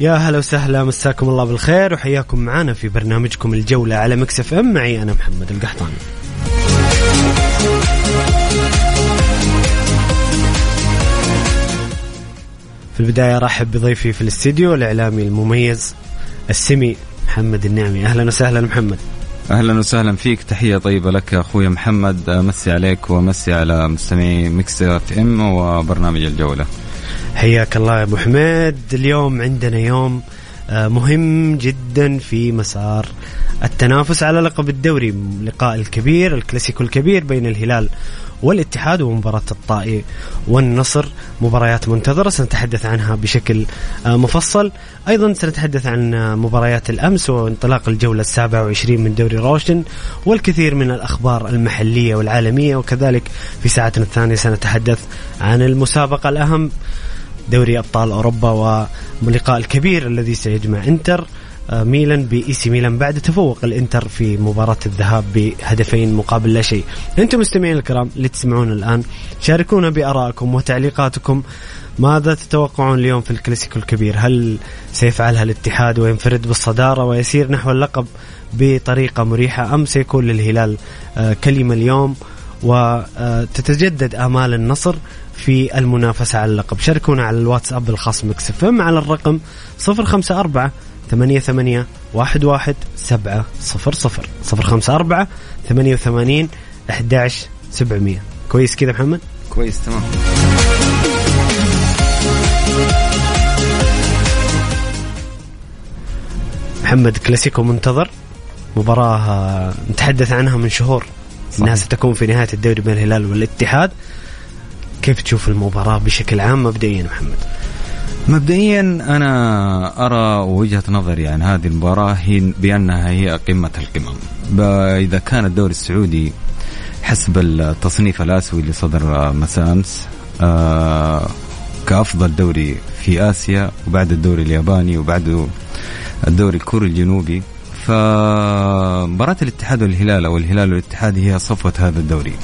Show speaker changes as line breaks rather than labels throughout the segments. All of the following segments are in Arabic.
يا هلا وسهلا مساكم الله بالخير وحياكم معنا في برنامجكم الجولة على ميكس اف ام. معي أنا محمد القحطاني. في البداية رحب بضيفي في الاستديو الإعلامي المميز السمي محمد النعمي. أهلا وسهلا محمد.
أهلا وسهلا فيك تحية طيبة لك أخوي محمد. أمسي عليك وأمسي على مستمعي ميكس اف ام وبرنامج الجولة.
حياك الله يا أبو حميد. اليوم عندنا يوم آه، مهم جدا في مسار التنافس على لقب الدوري. لقاء الكبير الكلاسيكو الكبير بين الهلال والاتحاد ومباراة الطائي والنصر. مباريات منتظرة سنتحدث عنها بشكل آه، مفصل. أيضا سنتحدث عن آه، مباريات الأمس وانطلاق الجولة السابعة وعشرين من دوري روشن والكثير من الأخبار المحلية والعالمية. وكذلك في ساعتنا الثانية سنتحدث عن المسابقة الأهم. دوري أبطال أوروبا واللقاء الكبير الذي سيجمع إنتر آه، ميلان بإي سي ميلان بعد تفوق الإنتر في مباراة الذهاب بهدفين مقابل لا شيء. أنتم مستمعين الكرام اللي تسمعون الآن شاركونا بارائكم وتعليقاتكم ماذا تتوقعون اليوم في الكلاسيكو الكبير؟ هل سيفعلها الاتحاد وينفرد بالصدارة ويسير نحو اللقب بطريقة مريحة أم سيكون للهلال آه، كلمة اليوم وتتجدد آمال النصر في المنافسة على اللقب. شاركونا على الواتساب الخاص مكسف على الرقم 054 ثمانية ثمانية واحد واحد سبعة صفر صفر. صفر خمسة أربعة ثمانية وثمانين أحداش سبعمية كويس كذا محمد؟
كويس تمام.
محمد كلاسيكو منتظر. مباراة نتحدث عنها من شهور. صحيح. انها ستكون في نهاية الدوري بين الهلال والاتحاد. كيف تشوف المباراة بشكل عام مبدئيا محمد؟
مبدئيا أنا أرى وجهة نظري عن هذه المباراة هي بأنها هي قمة القمم إذا كان الدوري السعودي حسب التصنيف الاسيوي اللي صدر مساء أمس آه كأفضل دوري في آسيا وبعد الدوري الياباني وبعده الدوري الكوري الجنوبي فمباراة الاتحاد والهلال أو الهلال والاتحاد هي صفوة هذا الدوري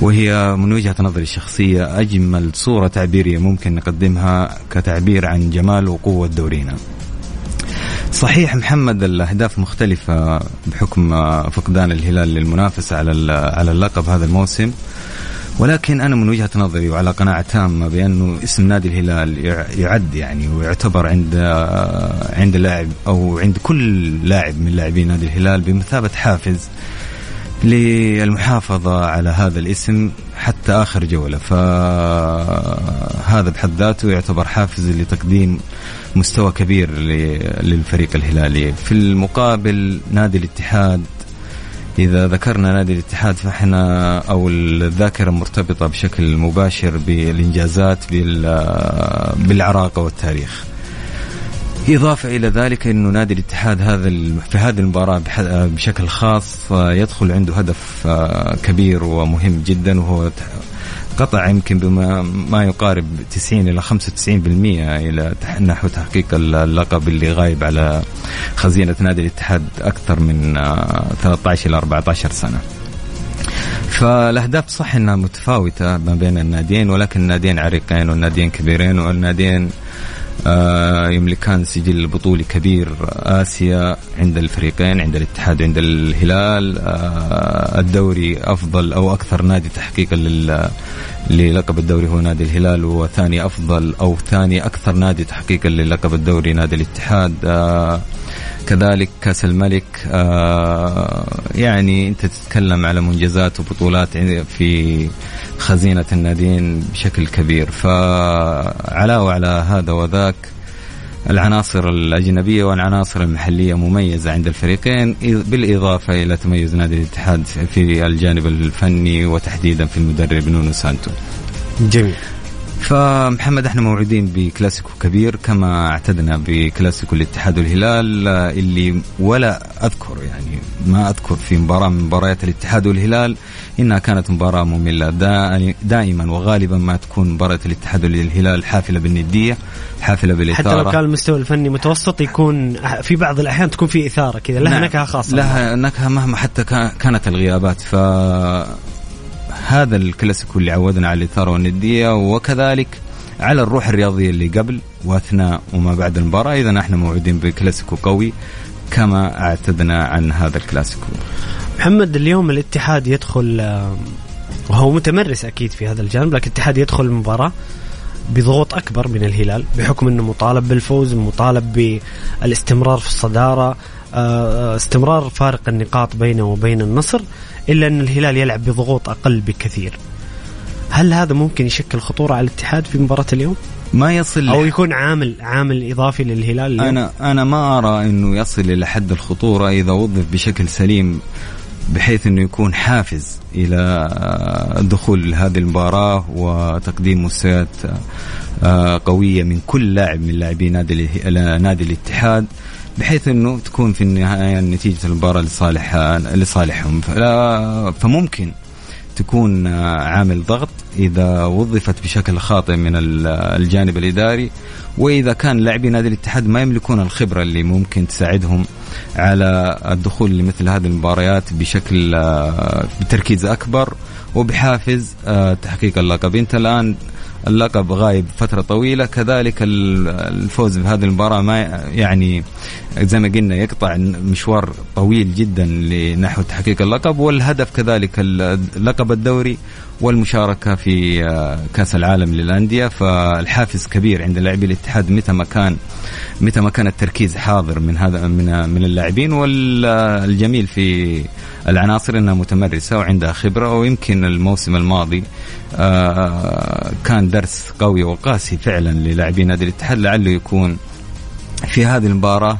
وهي من وجهة نظري الشخصية أجمل صورة تعبيرية ممكن نقدمها كتعبير عن جمال وقوة دورينا. صحيح محمد الأهداف مختلفة بحكم فقدان الهلال للمنافسة على على اللقب هذا الموسم. ولكن أنا من وجهة نظري وعلى قناعة تامة بأنه اسم نادي الهلال يعد يعني ويعتبر عند عند اللاعب أو عند كل لاعب من لاعبين نادي الهلال بمثابة حافز للمحافظة على هذا الاسم حتى آخر جولة. فهذا بحد ذاته يعتبر حافز لتقديم مستوى كبير للفريق الهلالي. في المقابل نادي الاتحاد إذا ذكرنا نادي الاتحاد فإحنا أو الذاكرة مرتبطة بشكل مباشر بالإنجازات بالعراقة والتاريخ. إضافة إلى ذلك أنه نادي الاتحاد هذا في هذه المباراة بشكل خاص يدخل عنده هدف كبير ومهم جدا وهو انقطع يمكن بما ما يقارب 90 إلى 95% إلى تح- نحو تحقيق اللقب اللي غايب على خزينة نادي الاتحاد أكثر من آه، 13 إلى 14 سنة. فالأهداف صح إنها متفاوتة ما بين الناديين ولكن الناديين عريقين والناديين كبيرين والناديين آه، يملكان سجل بطولي كبير آسيا عند الفريقين عند الاتحاد وعند الهلال. آه، الدوري أفضل أو أكثر نادي تحقيقا لل- للقب الدوري هو نادي الهلال وثاني أفضل أو ثاني أكثر نادي تحقيقا للقب الدوري نادي الاتحاد. آه، كذلك كأس الملك آه، يعني أنت تتكلم على منجزات وبطولات في خزينة الناديين بشكل كبير. فعلاوه على هذا وذاك العناصر الأجنبية والعناصر المحلية مميزة عند الفريقين بالإضافة إلى تميز نادي الاتحاد في الجانب الفني وتحديدا في المدرب نونو سانتو.
جميل.
فمحمد إحنا موعودين بكلاسيكو كبير كما اعتدنا بكلاسيكو الاتحاد والهلال اللي ولا أذكر يعني ما أذكر في مباراة من مباريات الاتحاد والهلال إنها كانت مباراة مملة. دا- دائما وغالبا ما تكون مباراة الاتحاد والهلال حافلة بالندية حافلة بالإثارة.
حتى لو كان المستوى الفني متوسط يكون في بعض الأحيان تكون في إثارة كذا لها
نعم.
نكهة خاصة.
لها نكهة مهما حتى كا- كانت الغيابات. ف هذا الكلاسيكو اللي عودنا على الإثارة والندية وكذلك على الروح الرياضية اللي قبل وأثناء وما بعد المباراة. إذا إحنا موعودين بكلاسيكو قوي كما أعتدنا عن هذا الكلاسيكو.
محمد اليوم الاتحاد يدخل آه، وهو متمرس أكيد في هذا الجانب لكن الاتحاد يدخل المباراة بضغوط أكبر من الهلال بحكم إنه مطالب بالفوز مطالب بالإستمرار في الصدارة آه، استمرار فارق النقاط بينه وبين النصر إلا أن الهلال يلعب بضغوط أقل بكثير. هل هذا ممكن يشكل خطورة على الاتحاد في مباراة اليوم؟
ما يصل
أو يكون عامل عامل إضافي للهلال اليوم؟
أنا أنا ما أرى إنه يصل إلى حد الخطورة إذا وظف بشكل سليم بحيث إنه يكون حافز إلى الدخول لهذه المباراة وتقديم مستويات آه، قوية من كل لاعب من لاعبي نادي نادي الاتحاد. بحيث إنه تكون في النهاية نتيجة المباراة لصالح لصالحهم. فلا- فممكن تكون آه، عامل ضغط إذا وظفت بشكل خاطئ من ال- الجانب الإداري وإذا كان لاعبي نادي الاتحاد ما يملكون الخبرة اللي ممكن تساعدهم على الدخول لمثل هذه المباريات بشكل آه، بتركيز أكبر وبحافز آه، تحقيق اللقب. أنت الآن اللقب غايب فترة طويلة. كذلك ال- الفوز بهذه المباراة ما يعني زي ما قلنا يقطع مشوار طويل جدا لنحو تحقيق اللقب. والهدف كذلك اللقب الدوري والمشاركة في آه، كأس العالم للأندية. فالحافز كبير عند لاعبي الاتحاد متى ما كان متى ما كان التركيز حاضر من هذا من من اللاعبين. والجميل في العناصر انها متمرسه وعندها خبرة. ويمكن الموسم الماضي كان درس قوي وقاسي فعلا للاعبين نادي الاتحاد لعله يكون في هذه المباراة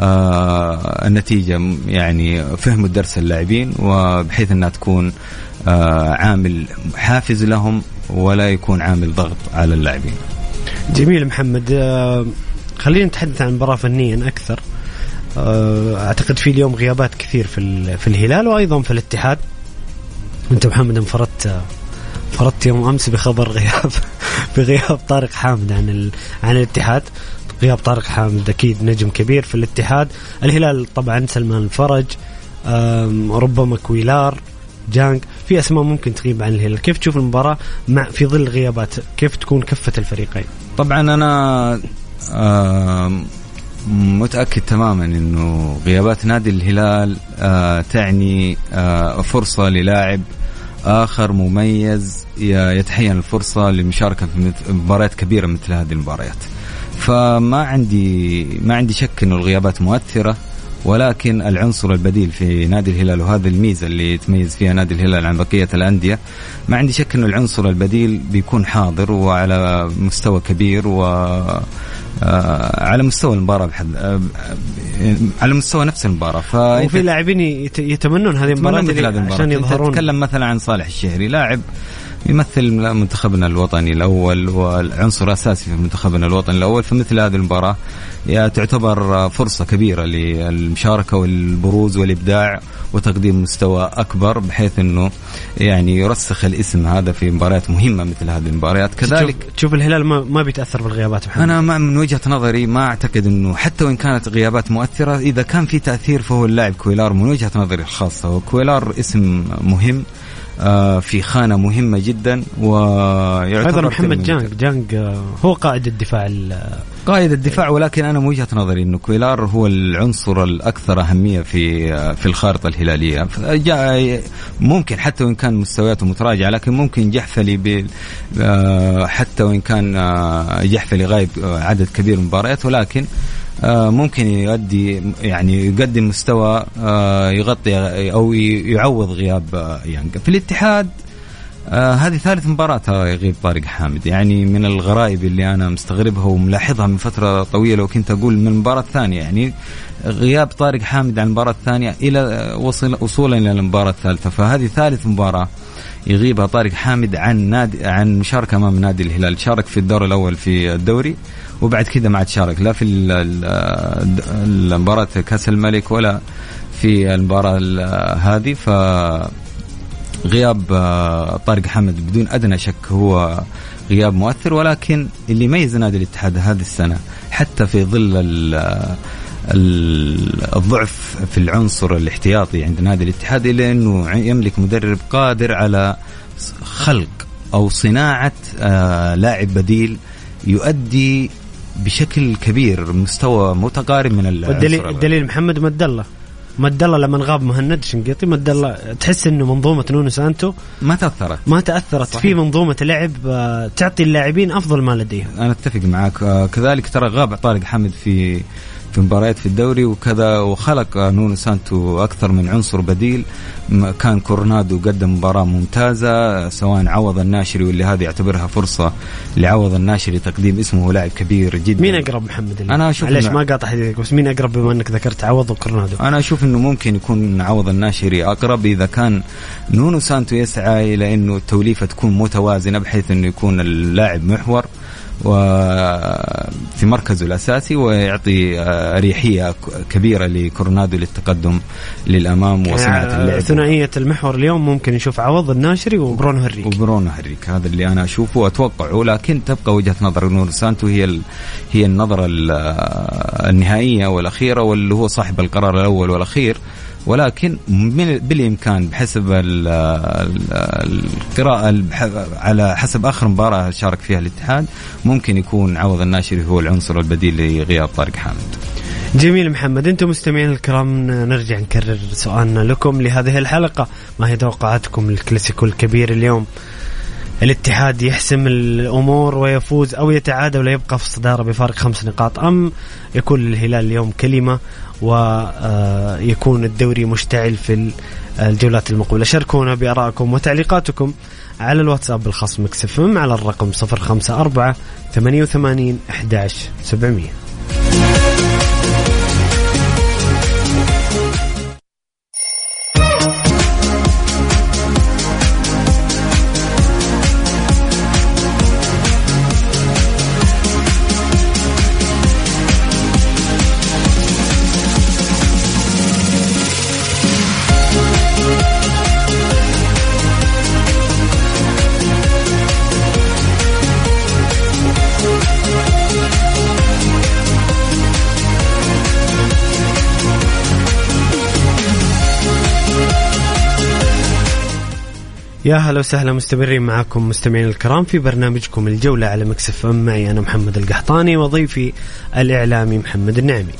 آه النتيجة يعني فهم الدرس اللاعبين وبحيث أنها تكون آه عامل حافز لهم ولا يكون عامل ضغط على اللاعبين.
جميل محمد. آه، خلينا نتحدث عن المباراة فنيا أكثر. آه، أعتقد في اليوم غيابات كثير في في الهلال وأيضا في الاتحاد. أنت محمد انفردت انفردت يوم أمس بخبر غياب. بغياب طارق حامد عن ال... عن الاتحاد. غياب طارق حامد أكيد نجم كبير في الاتحاد. الهلال طبعا سلمان الفرج ربما كويلار جانج في أسماء ممكن تغيب عن الهلال. كيف تشوف المباراة مع في ظل غيابات؟ كيف تكون كفة الفريقين؟
طبعا أنا آه متأكد تماما إنه غيابات نادي الهلال آه تعني آه فرصة للاعب آخر مميز يتحين الفرصة للمشاركه في مباريات كبيرة مثل هذه المباريات. فما عندي ما عندي شك إنه الغيابات مؤثرة ولكن العنصر البديل في نادي الهلال وهذه الميزة اللي يتميز فيها نادي الهلال عن بقية الأندية ما عندي شك إنه العنصر البديل بيكون حاضر وعلى مستوى كبير و على مستوى المباراة بحد آه، آه، على مستوى نفس المباراة. فأنت
وفي لاعبين يت- يتمنون هذه
المباراة
عشان يظهرون.
تتكلم مثلا عن صالح الشهري لاعب يمثل منتخبنا الوطني الأول والعنصر اساسي في منتخبنا الوطني الأول فمثل هذه المباراة تعتبر فرصة كبيرة للمشاركة والبروز والإبداع وتقديم مستوى أكبر بحيث إنه يعني يرسخ الاسم هذا في مباريات مهمة مثل هذه المباريات
كذلك تشوف الهلال ما, ما بيتأثر بالغيابات
محمد. أنا ما من وجهة نظري ما أعتقد إنه حتى وإن كانت غيابات مؤثرة إذا كان في تأثير فهو اللاعب كويلار من وجهة نظري الخاصة وكويلار اسم مهم في خانة مهمة جدا
ويعتبر محمد جانج جانج آه، هو قائد الدفاع
قائد الدفاع ولكن أنا من وجهة نظري إنه كويلار هو العنصر الأكثر أهمية في آه، في الخارطة الهلالية. ممكن حتى وإن كان مستوياته متراجعة لكن ممكن جحفلي حتى وإن كان جحفلي غايب عدد كبير من المباريات ولكن آه، ممكن يؤدي يعني يقدم مستوى آه، يغطي أو يعوض غياب يانج في الاتحاد آه هذه ثالث مباراة يغيب طارق حامد. يعني من الغرائب اللي أنا مستغربها وملاحظها من فترة طويلة وكنت أقول من المباراة الثانية. يعني غياب طارق حامد عن المباراة الثانية إلى وصل وصولا إلى المباراة الثالثة. فهذه ثالث مباراة يغيبها طارق حامد عن نادي عن مشاركة أمام نادي الهلال. شارك في الدور الأول في الدوري. وبعد كذا ما عاد شارك لا في المباراة كأس الملك ولا في المباراة هذه. ف غياب آه، طارق حمد بدون أدنى شك هو غياب مؤثر ولكن اللي يميز نادي الاتحاد هذه السنة حتى في ظل الضعف في العنصر الاحتياطي عند نادي الاتحاد الا أنه يملك مدرب قادر على خلق أو صناعة آه، لاعب بديل يؤدي بشكل كبير مستوى متقارب من
الدليل الدليل محمد مد الله. مد الله لما غاب مهند شنقيطي مد الله. تحس إنه منظومة نونو سانتو
ما تأثرت.
ما تأثرت صحيح. في منظومة لعب آه، تعطي اللاعبين أفضل ما لديهم.
أنا أتفق معك آه، كذلك ترى غاب طارق حامد في في مباريات في الدوري وكذا وخلق نونو سانتو أكثر من عنصر بديل. كان كورنادو قدم مباراة ممتازة سواء عوض الناشري واللي هذه يعتبرها فرصة لعوض الناشري تقديم اسمه لاعب كبير جدا.
مين أقرب محمد اللي. أنا أشوف ليش ما قاطع حديثك بس مين أقرب بما إنك ذكرت عوض وكورنادو
أنا أشوف إنه ممكن يكون عوض الناشري أقرب إذا كان نونو سانتو يسعى إلى إنه التوليفة تكون متوازنة بحيث إنه يكون اللاعب محور. وفي مركزه الأساسي ويعطي أريحية كبيرة لكورنادو للتقدم للأمام وصناعة اللعب.
ثنائية المحور اليوم ممكن نشوف عوض الناشري وبرونو هنريكي.
وبرونو هنريكي هذا اللي أنا أشوفه وأتوقعه لكن تبقى وجهة نظر نونو سانتو هي هي النظرة النهائية والأخيرة واللي هو صاحب القرار الأول والأخير. ولكن من بالإمكان بحسب القراءة على حسب آخر مباراة شارك فيها الاتحاد ممكن يكون عوض الناشري هو العنصر البديل لغياب طارق حامد.
جميل محمد أنتم مستمعين الكرام نرجع نكرر سؤالنا لكم لهذه الحلقة ما هي توقعاتكم للكلاسيكو الكبير اليوم الاتحاد يحسم الأمور ويفوز أو يتعادل ويبقى في الصدارة بفارق خمس نقاط أم يكون للهلال اليوم كلمة ويكون الدوري مشتعل في الجولات المقبلة. شاركونا بارائكم وتعليقاتكم على الواتساب الخاص مكسفم على الرقم 054 88 11 700 يا هلا وسهلا مستمرين معكم مستمعين الكرام في برنامجكم الجولة على مكسف أم. معي أنا محمد القحطاني وضيفي الإعلامي محمد النعمي.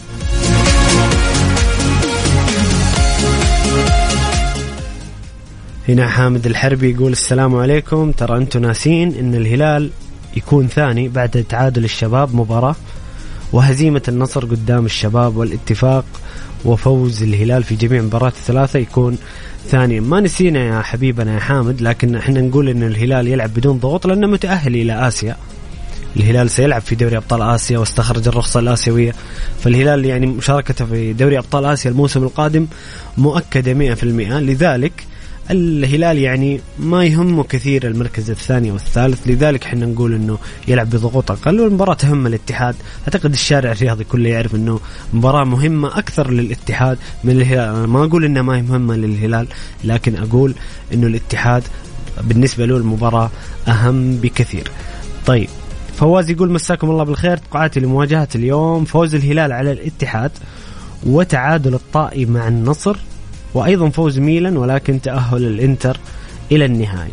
هنا حامد الحربي يقول السلام عليكم. ترى أنتم ناسين أن الهلال يكون ثاني بعد تعادل الشباب مباراة وهزيمة النصر قدام الشباب والاتفاق وفوز الهلال في جميع مباريات الثلاثة يكون ثانيا ما نسينا يا حبيبنا يا حامد لكن إحنا نقول إن الهلال يلعب بدون ضغوط لأنه متأهل إلى آسيا. الهلال سيلعب في دوري أبطال آسيا واستخرج الرخصة الآسيوية. فالهلال يعني مشاركته في دوري أبطال آسيا الموسم القادم مؤكدة 100% لذلك الهلال يعني ما يهمه كثير المركز الثاني والثالث لذلك إحنا نقول إنه يلعب بضغوط أقل والمباراة تهم الاتحاد. أعتقد الشارع الرياضي كله يعرف إنه مباراة مهمة أكثر للاتحاد من الهلال. أنا ما أقول إنها ما هي مهمة للهلال لكن أقول إنه الاتحاد بالنسبة له المباراة أهم بكثير. طيب فواز يقول مساكم الله بالخير. توقعاتي لمواجهة اليوم فوز الهلال على الاتحاد وتعادل الطائي مع النصر. وأيضا فوز ميلان ولكن تأهل الإنتر إلى النهائي.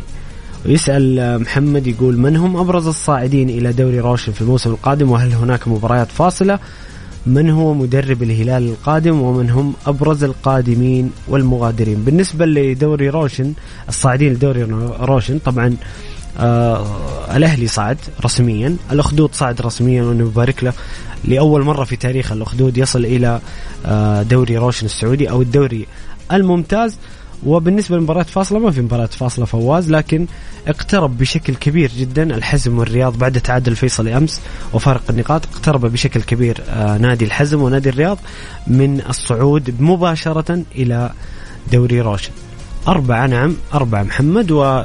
ويسأل محمد يقول من هم أبرز الصاعدين إلى دوري روشن في الموسم القادم؟ وهل هناك مباريات فاصلة؟ من هو مدرب الهلال القادم؟ ومن هم أبرز القادمين والمغادرين؟ بالنسبة لدوري روشن الصاعدين لدوري روشن طبعا آه الأهلي صعد رسميا الأخدود صعد رسميا ونبارك له لأول مرة في تاريخ الأخدود يصل إلى آه دوري روشن السعودي أو الدوري الممتاز. وبالنسبة للمباريات فاصلة ما في مباريات فاصلة فواز لكن اقترب بشكل كبير جدا الحزم والرياض بعد تعادل الفيصل أمس وفارق النقاط. اقترب بشكل كبير آه نادي الحزم ونادي الرياض من الصعود مباشرة إلى دوري روشن. أربعة نعم أربعة محمد و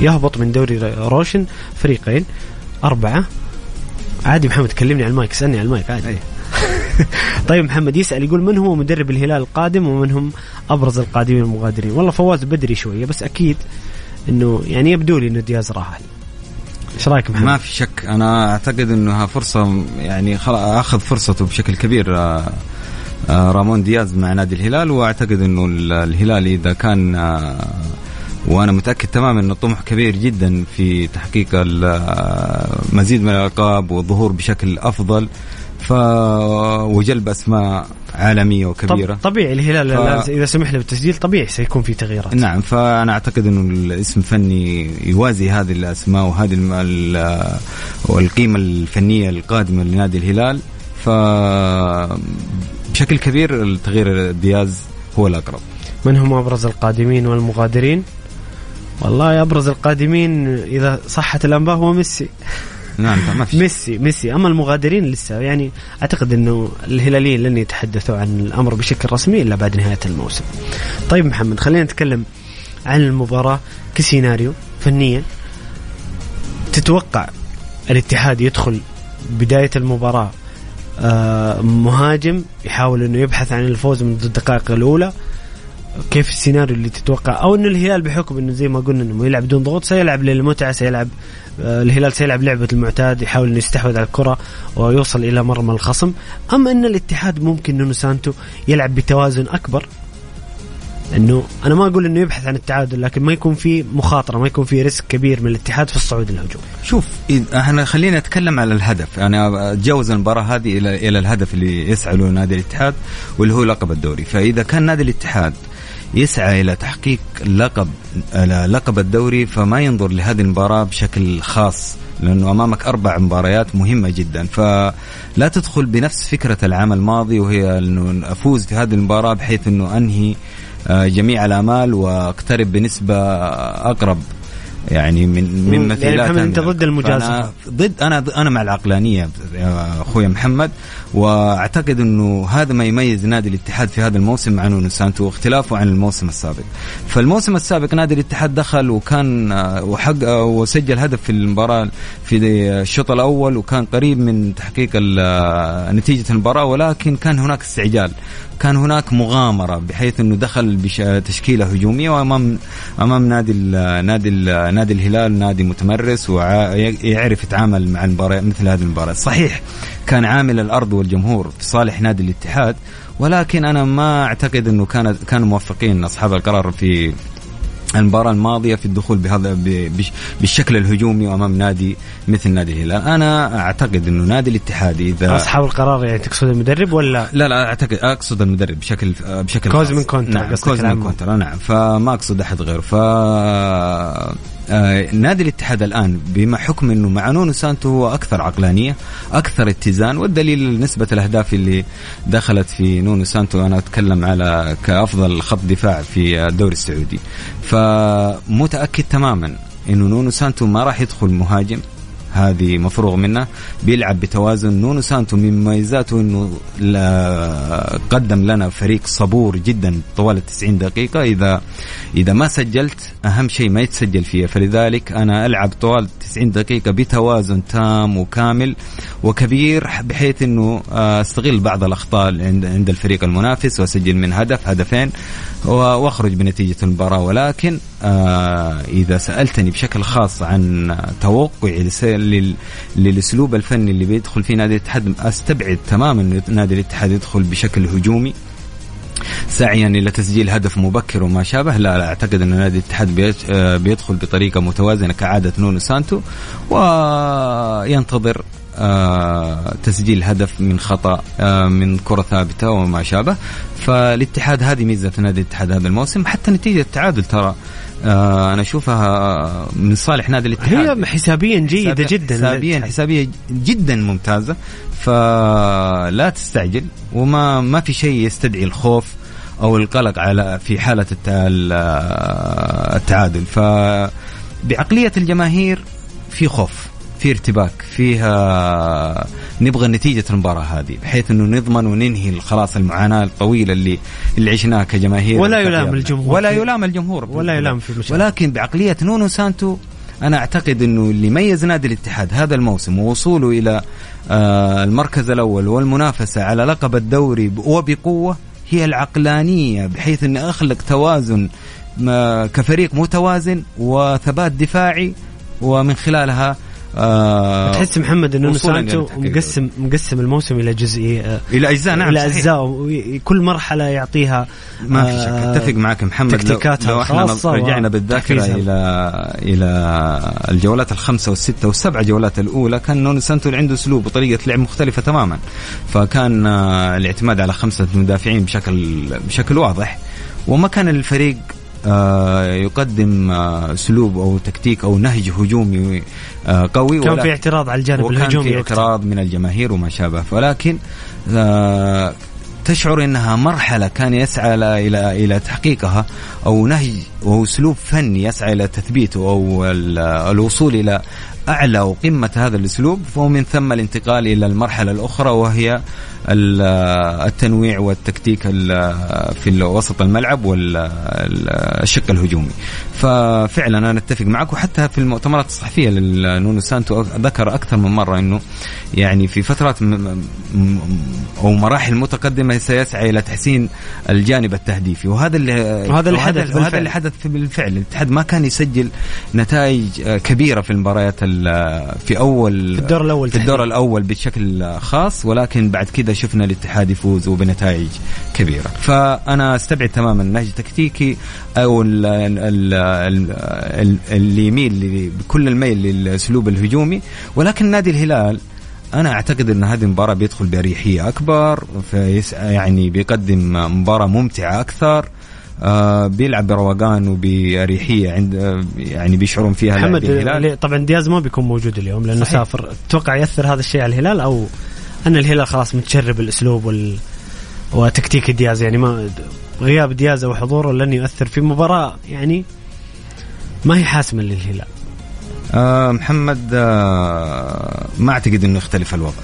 يهبط من دوري روشن فريقين. أربعة. عادي محمد كلمني على المايك اسألني على المايك عادي. طيب محمد يسأل يقول من هو مدرب الهلال القادم ومن هم أبرز القادمين المغادرين؟ والله فواز بدري شوية بس أكيد أنه يعني يبدو لي أنه دياز راح. إيش رأيك محمد؟
ما في شك. أنا أعتقد انها فرصة يعني أخذ فرصته بشكل كبير آه، آه، رامون دياز مع نادي الهلال وأعتقد إنه الهلال إذا كان آه، وأنا متأكد تماما إنه طموح كبير جدا في تحقيق مزيد من الألقاب والظهور بشكل أفضل. ف وجلب اسماء عالمية وكبيرة.
طبيعي الهلال ف... إذا سمح له بالتسجيل طبيعي سيكون في تغييرات.
نعم فأنا أعتقد إنه الاسم الفني يوازي هذه الأسماء وهذه والقيمة الفنية القادمة لنادي الهلال. ف بشكل كبير التغيير دياز هو الأقرب.
من هم أبرز القادمين والمغادرين؟ والله أبرز القادمين إذا صحت الأنباء هو ميسي.
نعم ما في
ميسي ميسي. أما المغادرين لسه يعني أعتقد إنه الهلاليين لن يتحدثوا عن الأمر بشكل رسمي إلا بعد نهاية الموسم. طيب محمد خلينا نتكلم عن المباراة كسيناريو فنيا. تتوقع الاتحاد يدخل بداية المباراة آه، مهاجم يحاول إنه يبحث عن الفوز من الدقائق الأولى؟ كيف السيناريو اللي تتوقع؟ أو انه الهلال بحكم إنه زي ما قلنا إنه يلعب بدون ضغوط سيلعب للمتعه سيلعب الهلال سيلعب لعبة المعتاد يحاول إنه يستحوذ على الكرة ويوصل إلى مرمى الخصم. اما أن الاتحاد ممكن نونو سانتو يلعب بتوازن أكبر؟ إنه أنا ما أقول إنه يبحث عن التعادل لكن ما يكون في مخاطرة ما يكون في risk كبير من الاتحاد في الصعود الهجومي.
شوف إحنا خلينا نتكلم على الهدف. أنا اتجاوز المباراة هذه إلى إلى الهدف اللي يسعى له نادي الاتحاد واللي هو لقب الدوري. فإذا كان نادي الاتحاد يسعى إلى تحقيق لقب لقب الدوري فما ينظر لهذه المباراة بشكل خاص لأنه أمامك أربع مباريات مهمة جدا. فلا تدخل بنفس فكرة العام الماضي وهي أنه أفوز في هذه المباراة بحيث أنه أنهي آه، جميع الامال وأقترب بنسبة أقرب. يعني من من
مثيلات يعني أنت ضد المجازفة.
ضد أنا أنا مع العقلانية يا أخوي محمد وأعتقد إنه هذا ما يميز نادي الاتحاد في هذا الموسم مع نونو سانتو واختلافه عن الموسم السابق. فالموسم السابق نادي الاتحاد دخل وكان آه، وحق آه، وسجل هدف في المباراة في الشوط الأول وكان قريب من تحقيق نتيجة المباراة ولكن كان هناك استعجال. كان هناك مغامرة بحيث إنه دخل بتشكيلة هجومية وأمام أمام نادي ال نادي ال نادي الهلال نادي متمرس ويعرف يتعامل مع المباراة مثل هذه المباراة. صحيح كان عامل الأرض والجمهور في صالح نادي الاتحاد ولكن أنا ما أعتقد إنه كان كانوا موفقين أصحاب القرار في المباراة الماضية في الدخول بهذا بالشكل الهجومي امام نادي مثل نادي الهلال، أنا أعتقد إنه نادي الاتحاد إذا
أصحاب القرار يعني تقصد المدرب ولا؟
لا لا أعتقد أقصد المدرب بشكل بشكل
كوزمين كونترا
نعم كوزمين كونترا. نعم. فما أقصد أحد غيره. ف آه نادي الاتحاد الآن بحكم إنه مع نونو سانتو هو أكثر عقلانية أكثر اتزان والدليل نسبة الأهداف اللي دخلت في نونو سانتو أنا أتكلم على كأفضل خط دفاع في الدوري السعودي. فمتاكد تماما إنه نونو سانتو ما راح يدخل مهاجم. هذه مفروغ منه بيلعب بتوازن. نونو سانتو من مميزاته إنه قدم لنا فريق صبور جدا طوال ال 90 دقيقة. إذا إذا ما سجلت أهم شيء ما يتسجل فيها. فلذلك أنا ألعب طوال 90 دقيقة بتوازن تام وكامل وكبير بحيث إنه آه، أستغل بعض الأخطاء عند عند الفريق المنافس وأسجل من هدف هدفين. واخرج بنتيجة المباراة. ولكن آه، إذا سألتني بشكل خاص عن توقعي للأسلوب الفني اللي بيدخل فيه نادي الاتحاد أستبعد تماما نادي الاتحاد يدخل بشكل هجومي. سعيا إلى تسجيل هدف مبكر وما شابه. لا, لا أعتقد إن نادي الاتحاد آه، بيدخل بطريقة متوازنة كعادة نونو سانتو. وينتظر تسجيل هدف من خطأ آه من كرة ثابتة وما شابه. فالاتحاد هذه ميزة نادي الاتحاد هذا الموسم حتى نتيجة التعادل ترى آه أنا أشوفها من صالح نادي الاتحاد.
هي حسابيا جيدة جدا
حسابيا حسابيا جدا ممتازة. فلا تستعجل وما ما في شيء يستدعي الخوف أو القلق على في حالة التعادل. فبعقليه الجماهير في خوف. في ارتباك فيها نبغى نتيجة المباراة هذه بحيث إنه نضمن وننهي خلاص المعاناة الطويلة اللي اللي عشناها كجماهير
ولا يلام الجمهور.
ولا يلام الجمهور.
ولا يلام في
المشاركة. ولكن بعقلية نونو سانتو أنا أعتقد إنه اللي ميز نادي الاتحاد هذا الموسم ووصوله إلى آه، المركز الأول والمنافسة على لقب الدوري وبقوة هي العقلانية بحيث اني أخلق توازن كفريق متوازن وثبات دفاعي ومن خلالها
آه تحس محمد إنه سانتو مقسم مقسم الموسم إلى جزئي
آه إلى أجزاء نعم
إلى أجزاء كل مرحلة يعطيها
ما في شك آه، أتفق معك محمد
تكتيكاتها
لو إحنا رجعنا بالذاكرة إلى إلى الجولات الخمسة والستة والسبع جولات الأولى كان نونو سانتو عنده أسلوب وطريقة لعب مختلفة تماما. فكان الاعتماد على خمسة مدافعين بشكل بشكل واضح. وما كان الفريق يقدم آه، اسلوب أو تكتيك أو نهج هجومي آه، قوي
كان في اعتراض على الجانب الهجومي
في اعتراض من الجماهير وما شابه. ولكن تشعر إنها مرحلة كان يسعى إلى إلى تحقيقها أو نهج أو أسلوب فني يسعى إلى تثبيته أو الوصول إلى أعلى وقمة هذا الأسلوب. ومن ثم الانتقال إلى المرحلة الأخرى وهي التنويع والتكتيك في وسط الملعب والشق الهجومي. ففعلا أنا أتفق معك وحتى في المؤتمرات الصحفية لنونو سانتو ذكر أكثر من مرة إنه يعني في فترات أو مراحل متقدمة سيسعى إلى تحسين الجانب التهديفي. وهذا اللي
وهذا اللي حدث
وهذا اللي حدث بالفعل. الاتحاد ما كان يسجل نتائج كبيرة في المباريات في اول
في الدور الأول
في الدور الأول بشكل خاص ولكن بعد كذا شفنا الاتحاد يفوز وبنتائج كبيرة. فأنا أستبعد تماما نهج تكتيكي أو اللي يميل بكل الميل للأسلوب الهجومي. ولكن نادي الهلال أنا أعتقد أن هذه المباراة بيدخل بأريحية أكبر يعني بيقدم مباراة ممتعة أكثر آه بيلعب بروقان وبأريحية عند آه يعني بيشعرون فيها
محمد الهلال. طبعا دياز ما بيكون موجود اليوم لأنه صحيح. سافر. تتوقع يأثر هذا الشيء على الهلال أو أن الهلال خلاص متشرب الأسلوب وال وتكتيك دياز يعني ما غياب دياز أو حضوره لن يؤثر في مباراة. يعني ما هي حاسمة للهلال.
آه محمد آه ما أعتقد إنه يختلف الوضع.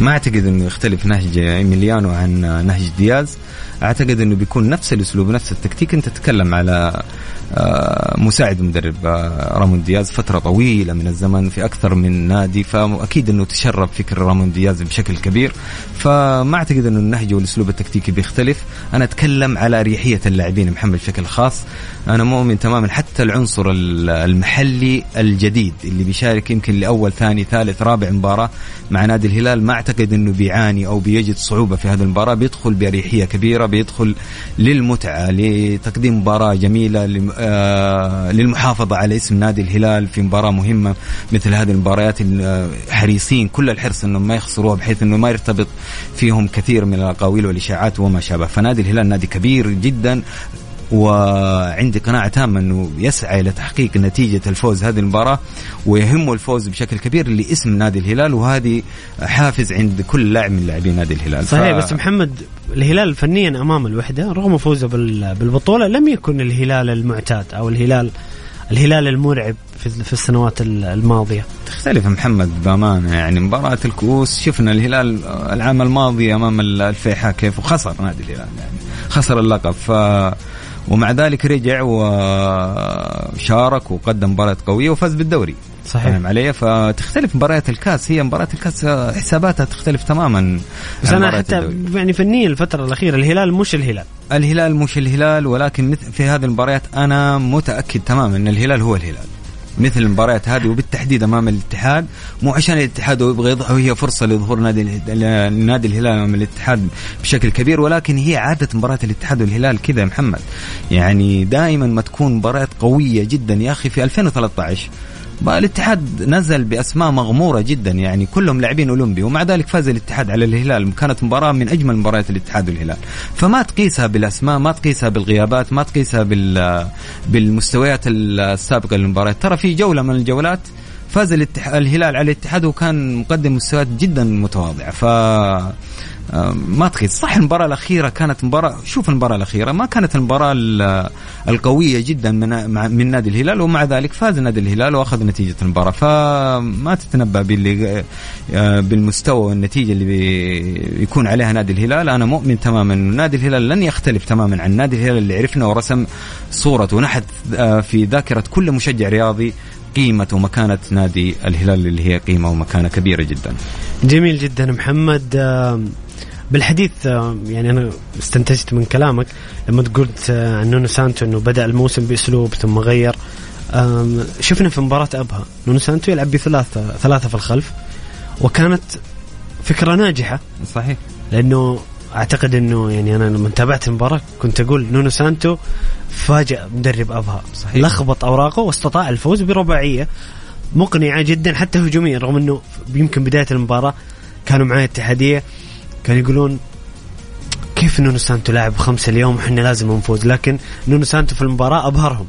ما أعتقد إنه يختلف نهج ايميليانو عن نهج دياز. أعتقد إنه بيكون نفس الأسلوب نفس التكتيك. أنت تتكلم على آه، مساعد مدرب آه، رامون دياز فترة طويلة من الزمن في أكثر من نادي فأكيد إنه تشرب فكر رامون دياز بشكل كبير. فما أعتقد إنه النهج والأسلوب التكتيكي بيختلف. أنا أتكلم على اريحيه اللاعبين محمد بشكل خاص. أنا مؤمن تماما حتى العنصر المحلي الجديد اللي بيشارك يمكن لأول ثاني ثالث رابع مباراة مع نادي الهلال. ما أعتقد إنه بيعاني أو بيجد صعوبة في هذه المباراة. بيدخل باريحيه كبيرة. بيدخل للمتعة لتقديم مباراة جميلة آه، للمحافظة على اسم نادي الهلال في مباراة مهمة مثل هذه المباريات حريصين كل الحرص إنهم ما يخسروها بحيث إنه ما يرتبط فيهم كثير من الأقاويل والإشاعات وما شابه. فنادي الهلال نادي كبير جدا وعندي قناعة تامة أنه يسعى إلى تحقيق نتيجة الفوز هذه المباراة ويهمه الفوز بشكل كبير لاسم نادي الهلال وهذه حافز عند كل لاعب من لاعبين نادي الهلال.
صحيح ف... بس محمد الهلال فنيا أمام الوحدة رغم فوزه بالبطولة لم يكن الهلال المعتاد أو الهلال الهلال المرعب في السنوات الماضية.
تختلف محمد بأمانة يعني مباراة الكؤوس شفنا الهلال العام الماضي أمام الفيحاء كيف وخسر نادي الهلال يعني خسر اللقب. ف ومع ذلك رجع وشارك وقدم مباراة قوية وفاز بالدوري.
صحيح.
فاهم علي فتختلف مباريات الكاس. هي مباراة الكاس حساباتها تختلف تماما
بس أنا حتى الدوري. يعني فنيا الفترة الأخيرة الهلال مش الهلال.
الهلال مش الهلال ولكن في هذه المباريات أنا متأكد تماما إن الهلال هو الهلال. مثل المباريات هذه وبالتحديد أمام الاتحاد مو عشان الاتحاد يبغى يضع وهي فرصة لظهور نادي نادي الهلال أمام الاتحاد بشكل كبير ولكن هي عادة مباراة الاتحاد والهلال كذا يا محمد. يعني دائما ما تكون مباريات قوية جدا يا أخي في 2013 الاتحاد نزل بأسماء مغمورة جدا يعني كلهم لاعبين أولمبي ومع ذلك فاز الاتحاد على الهلال. كانت مباراة من أجمل مباريات الاتحاد والهلال. فما تقيسها بالأسماء ما تقيسها بالغيابات ما تقيسها بال بالمستويات السابقة للمباريات ترى في جولة من الجولات فاز الهلال على الاتحاد وكان مقدم مستويات جدا متواضعة. ف ما تخيل. صح المباراة الأخيرة كانت مباراة شوف المباراة الأخيرة ما كانت المباراة القوية جدا من من نادي الهلال ومع ذلك فاز نادي الهلال وأخذ نتيجة المباراة. فما تتنبأ باللي آه، بالمستوى والنتيجة اللي بيكون عليها نادي الهلال. أنا مؤمن تماما أن نادي الهلال لن يختلف تماما عن نادي الهلال اللي عرفنا ورسم صورة ونحت آه، في ذاكرة كل مشجع رياضي قيمة ومكانة نادي الهلال اللي هي قيمة ومكانة كبيرة جدا.
جميل جدا محمد. بالحديث آه، يعني أنا استنتجت من كلامك لما قلت آه، عن نونو سانتو إنه بدأ الموسم بأسلوب ثم غير. شفنا في مباراة أبها نونو سانتو يلعب بثلاثة ثلاثة في الخلف وكانت فكرة ناجحة.
صحيح.
لأنه أعتقد إنه يعني أنا لما تابعت المباراة كنت أقول نونو سانتو فاجأ مدرب أبها. صحيح. لخبط أوراقه واستطاع الفوز برباعية مقنعة جدا حتى هجوميا رغم إنه يمكن بداية المباراة كانوا معايا اتحادية. كانوا يقولون كيف نونو سانتو لاعب خمسة اليوم وحنا لازم نفوز لكن نونو سانتو في المباراة أبهرهم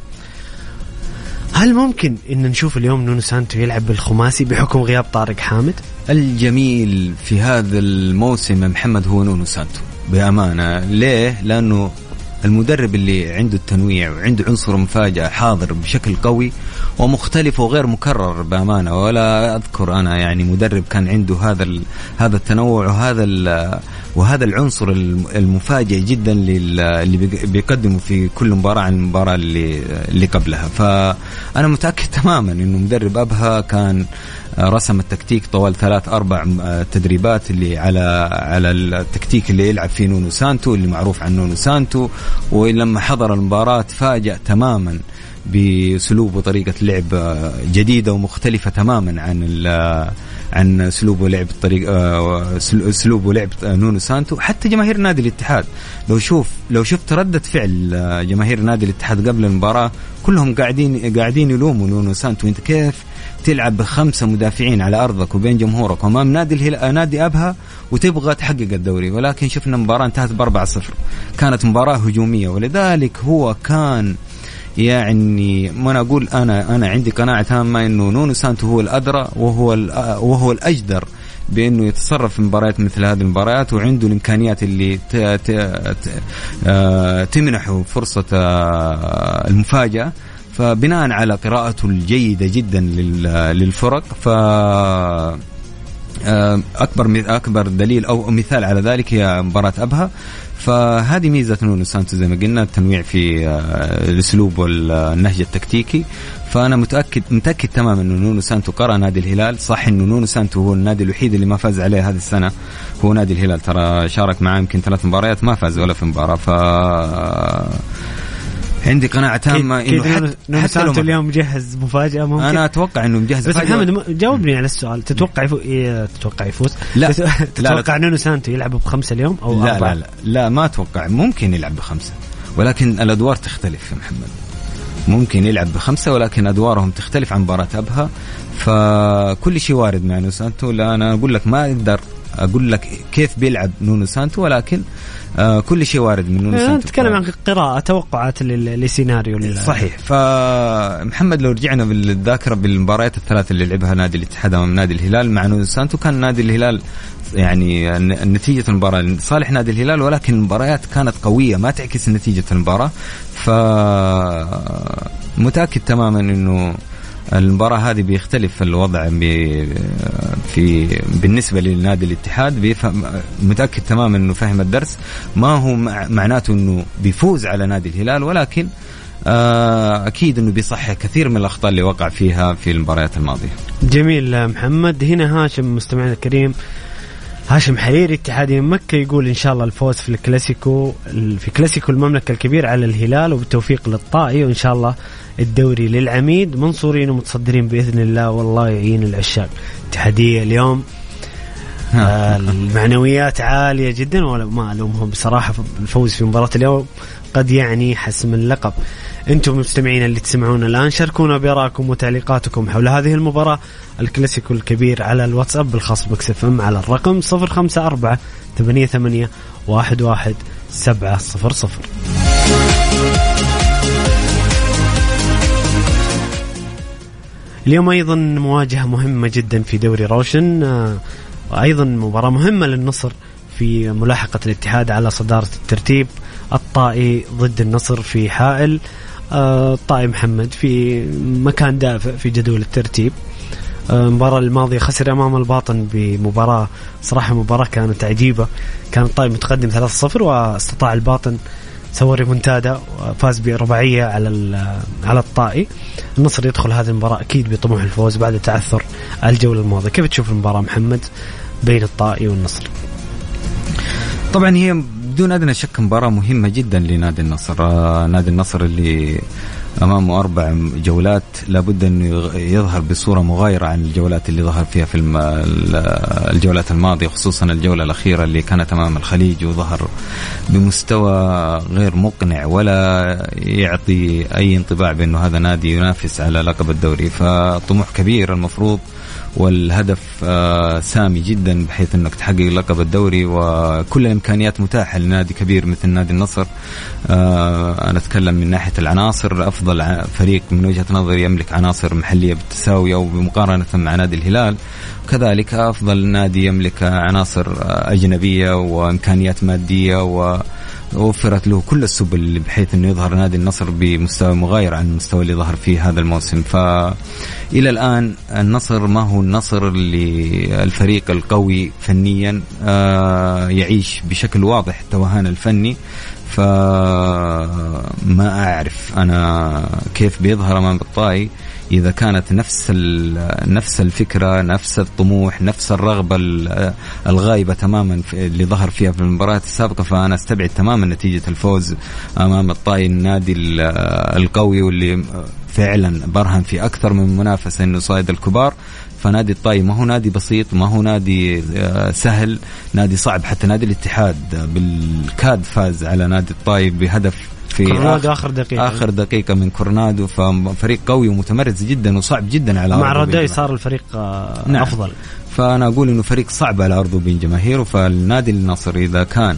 هل ممكن إن نشوف اليوم نونو سانتو يلعب بالخماسي بحكم غياب طارق حامد؟
الجميل في هذا الموسم محمد هو نونو سانتو بأمانة ليه؟ لأنه المدرب اللي عنده التنويع وعنده عنصر مفاجأة حاضر بشكل قوي ومختلف وغير مكرر بأمانة ولا أذكر أنا يعني مدرب كان عنده هذا هذا التنوع وهذا وهذا العنصر المفاجئ جدا اللي بيقدمه في كل مباراة عن المباراة اللي اللي قبلها. فأنا متأكد تماما إنه مدرب أبها كان رسم التكتيك طوال ثلاث أربع تدريبات اللي على على التكتيك اللي يلعب فيه نونو سانتو اللي معروف عن نونو سانتو. ولما حضر المباراة تفاجأ تماما باسلوب وطريقه لعب جديدة ومختلفة تماما عن عن اسلوب ولعب الطريق اسلوب ولعب نونو سانتو. حتى جماهير نادي الاتحاد لو شوف لو شفت ردة فعل جماهير نادي الاتحاد قبل المباراة كلهم قاعدين قاعدين يلوموا نونو سانتو. انت كيف تلعب بخمسة مدافعين على أرضك وبين جمهورك وأمام نادي الهلال نادي أبها وتبغى تحقق الدوري. ولكن شفنا مباراه انتهت ب 4-0 كانت مباراة هجومية ولذلك هو كان يعني ما أنا أقول أنا أنا عندي قناعة تامة إنه نونو سانتو هو الأدرى وهو وهو الأجدر بإنه يتصرف في مباريات مثل هذه المباريات وعنده الإمكانيات اللي آه، تمنحه فرصة آه، المفاجأة. فبناء على قراءته الجيدة جدا للفرق ف آه، أكبر أكبر دليل أو مثال على ذلك هي مباراة أبها. فهذه ميزة نونو سانتو زي ما قلنا التنويع في آه، الأسلوب والنهج التكتيكي. فأنا متأكد متأكد تماما إنه نونو سانتو قرأ نادي الهلال. صح إنه نونو سانتو هو النادي الوحيد اللي ما فاز عليه هذه السنة. هو نادي الهلال ترى شارك معاه يمكن ثلاث مباريات ما فاز ولا في مباراة. ف عندي قناعة تامة
إنه حتى, حتى لو اليوم مجهز مفاجأة ممكن؟
أنا أتوقع إنه مجهز
بس محمد جاوبني على السؤال. تتوقع يفوز إيه تتوقع يفوز؟
لا.
تتوقع نونو سانتو يلعب بخمسة اليوم أو
لا أربعة؟ لا لا. لا ما أتوقع. ممكن يلعب بخمسة. ولكن الأدوار تختلف يا محمد. ممكن يلعب بخمسة ولكن أدوارهم تختلف عن مباراة أبها. فكل شيء وارد مع نونو سانتو. لا أنا أقول لك ما أقدر أقول لك كيف بيلعب نونو سانتو ولكن آه كل شيء وارد من نونو سانتو.
نتكلم عن قراءة توقعات لسيناريو
صحيح. فمحمد لو رجعنا بالذاكرة بالمباريات الثلاث اللي لعبها نادي الاتحاد أمام نادي الهلال مع نونو سانتو كان نادي الهلال يعني نتيجة المباراة. لصالح نادي الهلال ولكن المباريات كانت قوية ما تعكس نتيجة المباراة. ف متأكد تماما إنه المباراة هذه بيختلف الوضع في بالنسبة لنادي الاتحاد. بيفهم متأكد تماما إنه فهم الدرس. ما هو معناته إنه بيفوز على نادي الهلال ولكن آه، أكيد إنه بيصحح كثير من الأخطاء اللي وقع فيها في المباريات الماضية.
جميل محمد. هنا هاشم مستمعنا الكريم. هاشم حريري اتحادي مكة يقول إن شاء الله الفوز في الكلاسيكو في كلاسيكو المملكة الكبير على الهلال وبالتوفيق للطائي وإن شاء الله الدوري للعميد منصورين ومتصدرين بإذن الله والله يعين العشاق. اتحادية اليوم. آه المعنويات عالية جدا ولا ما ألومهم بصراحة. الفوز في مباراة اليوم قد يعني حسم اللقب. أنتم مستمعين اللي تسمعون الآن شاركونا بارائكم وتعليقاتكم حول هذه المباراة. الكلاسيكو الكبير على الواتساب الخاص بكسف إم على الرقم 054 88 11 700 اليوم أيضا مواجهة مهمة جدا في دوري روشن. آه، وأيضا مباراة مهمة للنصر في ملاحقة الاتحاد على صدارة الترتيب الطائي ضد النصر في حائل. آه، الطائي محمد في مكان دافئ في جدول الترتيب. آه، المباراة الماضية خسر أمام الباطن بمباراة صراحة مباراة كانت عجيبة. كان الطائي متقدم 3-0 واستطاع الباطن سوى ريمونتادا وفاز برباعية على على الطائي. النصر يدخل هذه المباراة أكيد بطموح الفوز بعد تعثر الجولة الماضية. كيف تشوف المباراة محمد بين الطائي والنصر؟
طبعا هي بدون أدنى شك مباراة مهمة جدا لنادي النصر. آه نادي النصر اللي امامه أربع جولات لابد انه يظهر بصورة مغايرة عن الجولات اللي ظهر فيها في الجولات الماضية خصوصا الجولة الأخيرة اللي كانت أمام الخليج وظهر بمستوى غير مقنع ولا يعطي أي انطباع بأنه هذا نادي ينافس على لقب الدوري. فطموح كبير المفروض والهدف آه، سامي جدا بحيث إنك تحقق لقب الدوري وكل الإمكانيات متاحة لنادي كبير مثل نادي النصر. آه، أنا أتكلم من ناحية العناصر. أفضل فريق من وجهة نظري يملك عناصر محلية بالتساوي أو بمقارنة مع نادي الهلال. كذلك أفضل نادي يملك عناصر آه، أجنبية وإمكانيات مادية و وفرت له كل السبل بحيث إنه يظهر نادي النصر بمستوى مغاير عن المستوى اللي ظهر فيه هذا الموسم. فالى الآن النصر ما هو النصر اللي الفريق القوي فنيا آه، يعيش بشكل واضح التوهان الفني. فما أعرف أنا كيف بيظهر أمام الطائي. إذا كانت نفس نفس الفكرة نفس الطموح نفس الرغبة الغايبة تماما اللي ظهر فيها في المباريات السابقة فأنا أستبعد تماما نتيجة الفوز أمام الطائي النادي القوي واللي فعلا برهن في أكثر من منافسة إنه صايد الكبار. فنادي الطائي ما هو نادي بسيط ما هو نادي آه، سهل نادي صعب. حتى نادي الاتحاد بالكاد فاز على نادي الطائي بهدف
في كورنادو اخر دقيقة.
آخر دقيقة من كورنادو ففريق قوي ومتمرس جدا وصعب جدا على
مع رودي صار الفريق آه، نعم. أفضل.
فأنا أقول إنه فريق صعب على ارضه بين جماهيره فالنادي النصر إذا كان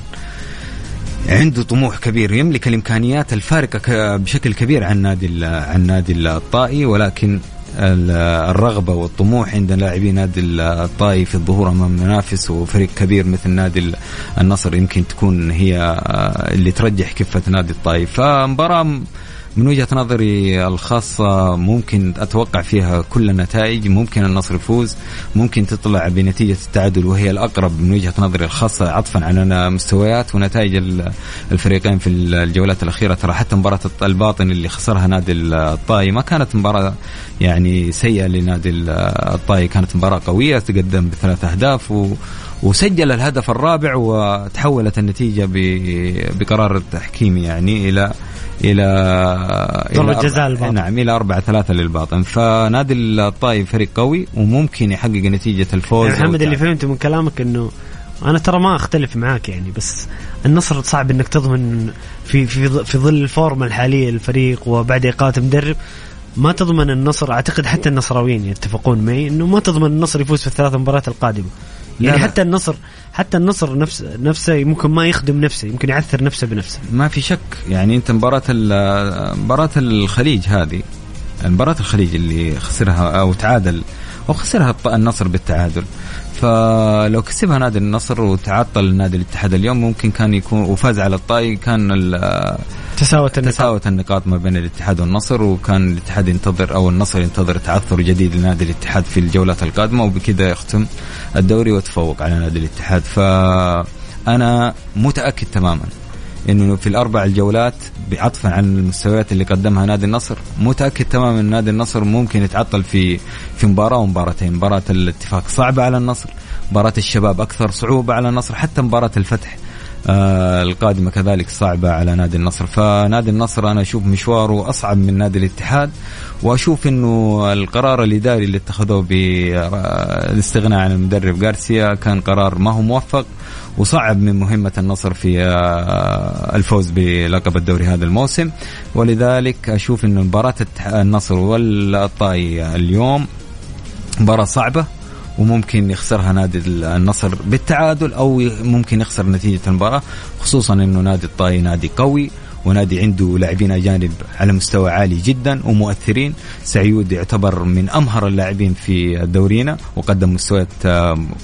عنده طموح كبير يملك الإمكانيات الفارقة بشكل كبير عن نادي عن نادي الطائي ولكن الرغبة والطموح عند لاعبي نادي الطائي في الظهور أمام منافس وفريق كبير مثل نادي النصر يمكن تكون هي اللي ترجح كفة نادي الطائي فمباراة من وجهة نظري الخاصة ممكن أتوقع فيها كل النتائج ممكن النصر يفوز ممكن تطلع بنتيجة التعادل وهي الأقرب من وجهة نظري الخاصة. عطفا على مستويات ونتائج الفريقين في الجولات الأخيرة. ترى حتى مباراة الباطن اللي خسرها نادي الطائي ما كانت مباراة يعني سيئة لنادي الطائي. كانت مباراة قوية تقدم بثلاث أهداف و وسجل الهدف الرابع وتحولت النتيجة بقرار التحكيمي يعني إلى إلى
ضربة جزاء الباطن.
نعم إلى 4 3 للباطن. فنادي الطائف فريق قوي وممكن يحقق نتيجة الفوز
يعني محمد اللي فهمته من كلامك إنه أنا ترى ما أختلف معاك يعني بس النصر صعب إنك تضمن في في في ظل الفورمة الحالية للفريق وبعد إقالة مدرب ما تضمن النصر أعتقد حتى النصراويين يتفقون معي إنه ما تضمن النصر يفوز في الثلاث مباريات القادمة. يعني لا. حتى النصر حتى النصر نفس نفسه ممكن ما يخدم نفسه يمكن يعثر نفسه بنفسه.
ما في شك. يعني انت مباراة مباراة الخليج هذه مباراة الخليج اللي خسرها أو تعادل وخسرها النصر بالتعادل. فلو كسبها نادي النصر وتعطل نادي الاتحاد اليوم ممكن كان يكون وفاز على الطائي كان
تساوت النقاط.
تساوت النقاط ما بين الاتحاد والنصر وكان الاتحاد ينتظر أو النصر ينتظر تعثر جديد لنادي الاتحاد في الجولات القادمة وبكذا يختم الدوري ويتفوق على نادي الاتحاد. فأنا متأكد تماما إنه في الأربع الجولات بعطفا عن المستويات اللي قدمها نادي النصر. متأكد تماما إن نادي النصر ممكن يتعطل في في مباراة ومباراتين. مباراة الاتفاق صعبة على النصر مباراة الشباب أكثر صعوبة على النصر حتى مباراة الفتح. القادمة كذلك صعبة على نادي النصر. فنادي النصر أنا أشوف مشواره أصعب من نادي الاتحاد وأشوف أنه القرار الإداري اللي اتخذوه بالاستغناء عن المدرب غارسيا كان قرار ما هو موفق وصعب من مهمة النصر في آه، الفوز بلقب الدوري هذا الموسم. ولذلك أشوف أن مباراة النصر والطائي اليوم مباراة صعبة وممكن يخسرها نادي النصر بالتعادل أو ممكن يخسر نتيجة المباراة خصوصا إنه نادي الطائي نادي قوي ونادي عنده لاعبين أجانب على مستوى عالي جدا ومؤثرين. سعيود يعتبر من أمهر اللاعبين في دورينا وقدم مستويات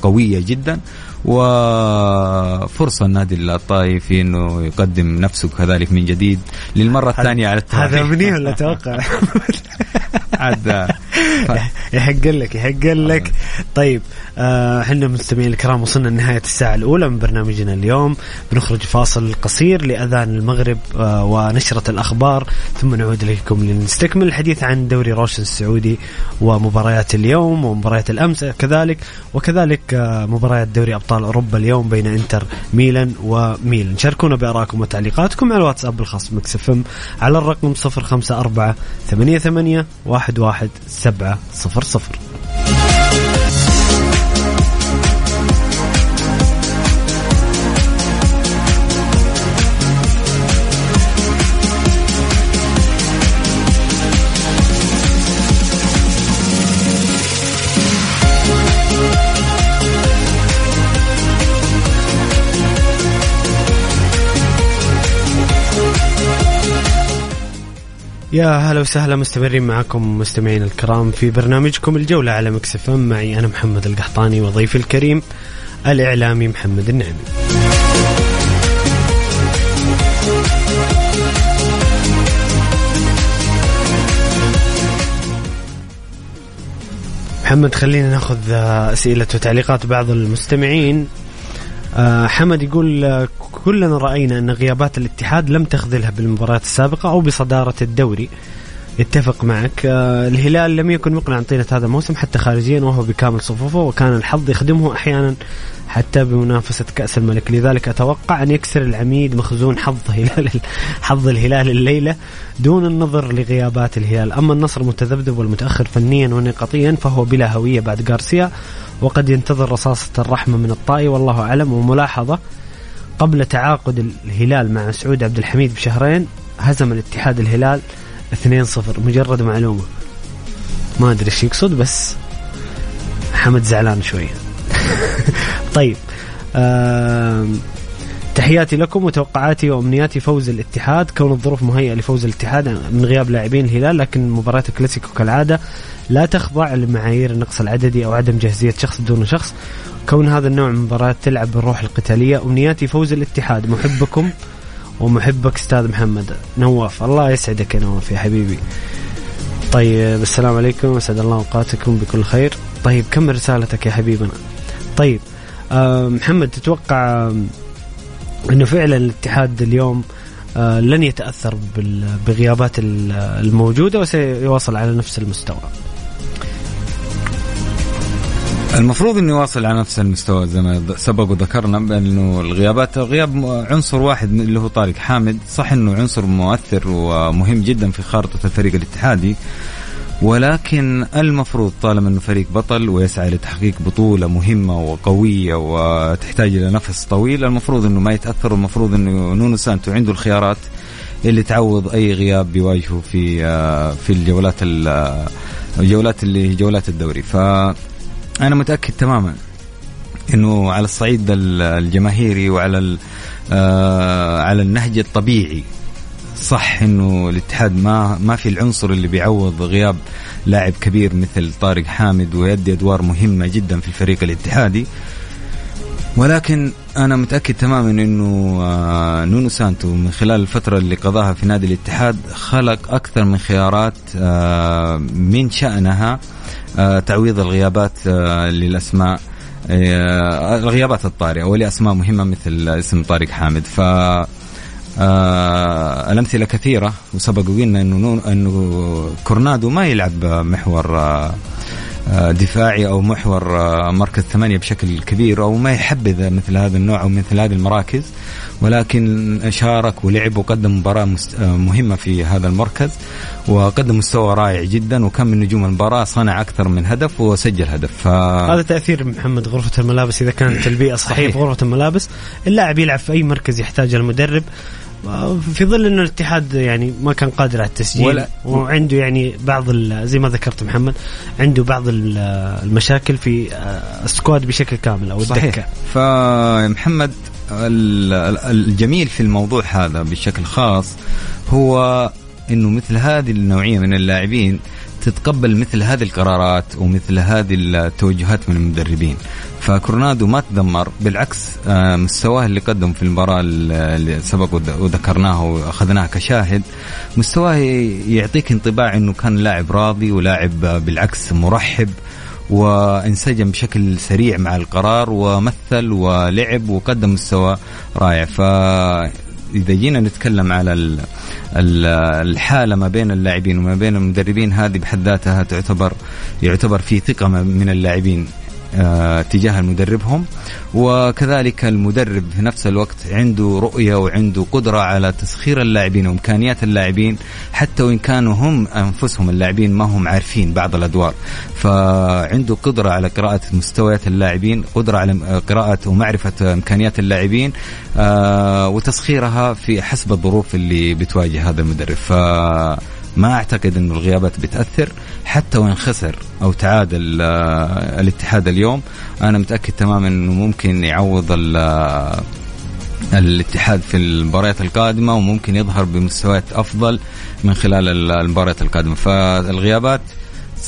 قوية جدا. وفرصة النادي الطائي في إنه يقدم نفسه كذلك من جديد للمرة الثانية على
التوقع هذا مني ولا توقع؟ عاد. يحق لك يحق لك. طيب آه، إحنا مستمعين الكرام وصلنا لنهاية الساعة الأولى من برنامجنا اليوم. بنخرج فاصل قصير لأذان المغرب آه، ونشرة الأخبار. ثم نعود إليكم لنستكمل الحديث عن دوري روشن السعودي ومباريات اليوم ومباريات الأمس كذلك وكذلك آه، مباريات دوري أبطال أوروبا اليوم بين إنتر ميلان وميلان. شاركونا بآرائكم وتعليقاتكم على الواتساب الخاص Mix FM على الرقم 054 88 11700 يا هلا وسهلا مستمرين معكم مستمعين الكرام في برنامجكم الجولة على مكسف معي أنا محمد القحطاني وضيفي الكريم الإعلامي محمد النعمي. محمد خلينا ناخذ أسئلة وتعليقات بعض المستمعين. آه، حمد يقول آه، كلنا رأينا أن غيابات الاتحاد لم تخذلها بالمباريات السابقة أو بصدارة الدوري. يتفق معك. آه، الهلال لم يكن مقنعا طيلة هذا الموسم حتى خارجيا وهو بكامل صفوفه وكان الحظ يخدمه أحيانا حتى بمنافسة كأس الملك. لذلك أتوقع أن يكسر العميد مخزون حظ هلال حظ الهلال الليلة دون النظر لغيابات الهلال. أما النصر متذبذب والمتأخر فنيا ونقطيا فهو بلا هوية بعد غارسيا. وقد ينتظر رصاصة الرحمة من الطائي والله أعلم. وملاحظة قبل تعاقد الهلال مع سعود عبد الحميد بشهرين هزم الاتحاد الهلال 2-0 مجرد معلومة. ما أدري إيش يقصد بس حمد زعلان شوية طيب تحياتي لكم وتوقعاتي وأمنياتي فوز الاتحاد. كون الظروف مهيئة لفوز الاتحاد من غياب لاعبين الهلال لكن مباراة الكلاسيكو كالعادة لا تخضع لمعايير النقص العددي أو عدم جاهزية شخص دون شخص. كون هذا النوع من المباريات تلعب بالروح القتالية. امنياتي فوز الاتحاد. محبكم ومحبك أستاذ محمد نواف. الله يسعدك يا نواف يا حبيبي. طيب السلام عليكم. أسعد الله أوقاتكم بكل خير. طيب كمل رسالتك يا حبيبنا؟ طيب آه محمد تتوقع إنه فعلا الاتحاد اليوم آه لن يتأثر بغيابات الموجودة وسيواصل على نفس المستوى؟
المفروض انه يواصل على نفس المستوى زي ما سبق وذكرنا بأنه الغيابات غياب عنصر واحد اللي هو طارق حامد. صح إنه عنصر مؤثر ومهم جدا في خارطة الفريق الاتحادي ولكن المفروض طالما إنه فريق بطل ويسعى لتحقيق بطولة مهمة وقوية وتحتاج إلى نفس طويل المفروض إنه ما يتأثر والمفروض إنه نونو سانتو عنده الخيارات اللي تعوض أي غياب بيواجهه في في الجولات الجولات اللي جولات الدوري. ف أنا متأكد تماما إنه على الصعيد الجماهيري وعلى آه، على النهج الطبيعي صح إنه الاتحاد ما ما في العنصر اللي بيعوض غياب لاعب كبير مثل طارق حامد ويؤدي أدوار مهمة جدا في الفريق الاتحادي. ولكن أنا متأكد تماما إنه آه، نونو سانتو من خلال الفترة اللي قضاها في نادي الاتحاد خلق أكثر من خيارات آه، من شأنها آه، تعويض الغيابات للأسماء الغيابات الطارئة ولأسماء مهمة مثل اسم طارق حامد. ف آه الأمثلة كثيرة وسبق وقلنا إنه إنه كورنادو ما يلعب محور آه دفاعي أو محور آه، مركز ثمانية بشكل كبير أو ما يحبذ مثل هذا النوع أو مثل هذه المراكز ولكن شارك ولعب وقدم مباراة آه، مهمة في هذا المركز وقدم مستوى رائع جدا وكان من نجوم المباراة صنع أكثر من هدف وسجل هدف. ف...
هذا تأثير محمد غرفة الملابس إذا كانت البيئة صحيحة في غرفة الملابس اللاعب يلعب في أي مركز يحتاج المدرب. في ظل إنه الاتحاد يعني ما كان قادر على التسجيل ولا وعنده يعني بعض زي ما ذكرت محمد عنده بعض المشاكل في السكواد بشكل كامل أو
صحيح.
الدكة
فمحمد الجميل في الموضوع هذا بشكل خاص هو إنه مثل هذه النوعية من اللاعبين تتقبل مثل هذه القرارات ومثل هذه التوجهات من المدربين فكورنادو ما تدمر بالعكس آه، مستواه اللي قدم في المباراة اللي سبق وذكرناه وأخذناه كشاهد مستواه يعطيك انطباع أنه كان لاعب راضي ولاعب بالعكس مرحب وانسجم بشكل سريع مع القرار ومثل ولعب وقدم مستوى رائع. ف إذا جينا نتكلم على الحالة ما بين اللاعبين وما بين المدربين هذه بحد ذاتها تعتبر يعتبر في ثقة من اللاعبين. آه، تجاه مدربهم وكذلك المدرب في نفس الوقت عنده رؤية وعنده قدرة على تسخير اللاعبين وإمكانيات اللاعبين حتى وإن كانوا هم أنفسهم اللاعبين ما هم عارفين بعض الأدوار. فعنده قدرة على قراءة مستويات اللاعبين قدرة على قراءة ومعرفة إمكانيات اللاعبين آه، وتسخيرها في حسب الظروف اللي بتواجه هذا المدرب. ف ما أعتقد انه الغيابات بتأثر. حتى وإن خسر أو تعادل آه، الاتحاد اليوم أنا متأكد تماما إنه ممكن يعوض الاتحاد في المباريات القادمة وممكن يظهر بمستويات أفضل من خلال المباريات القادمة. فالغيابات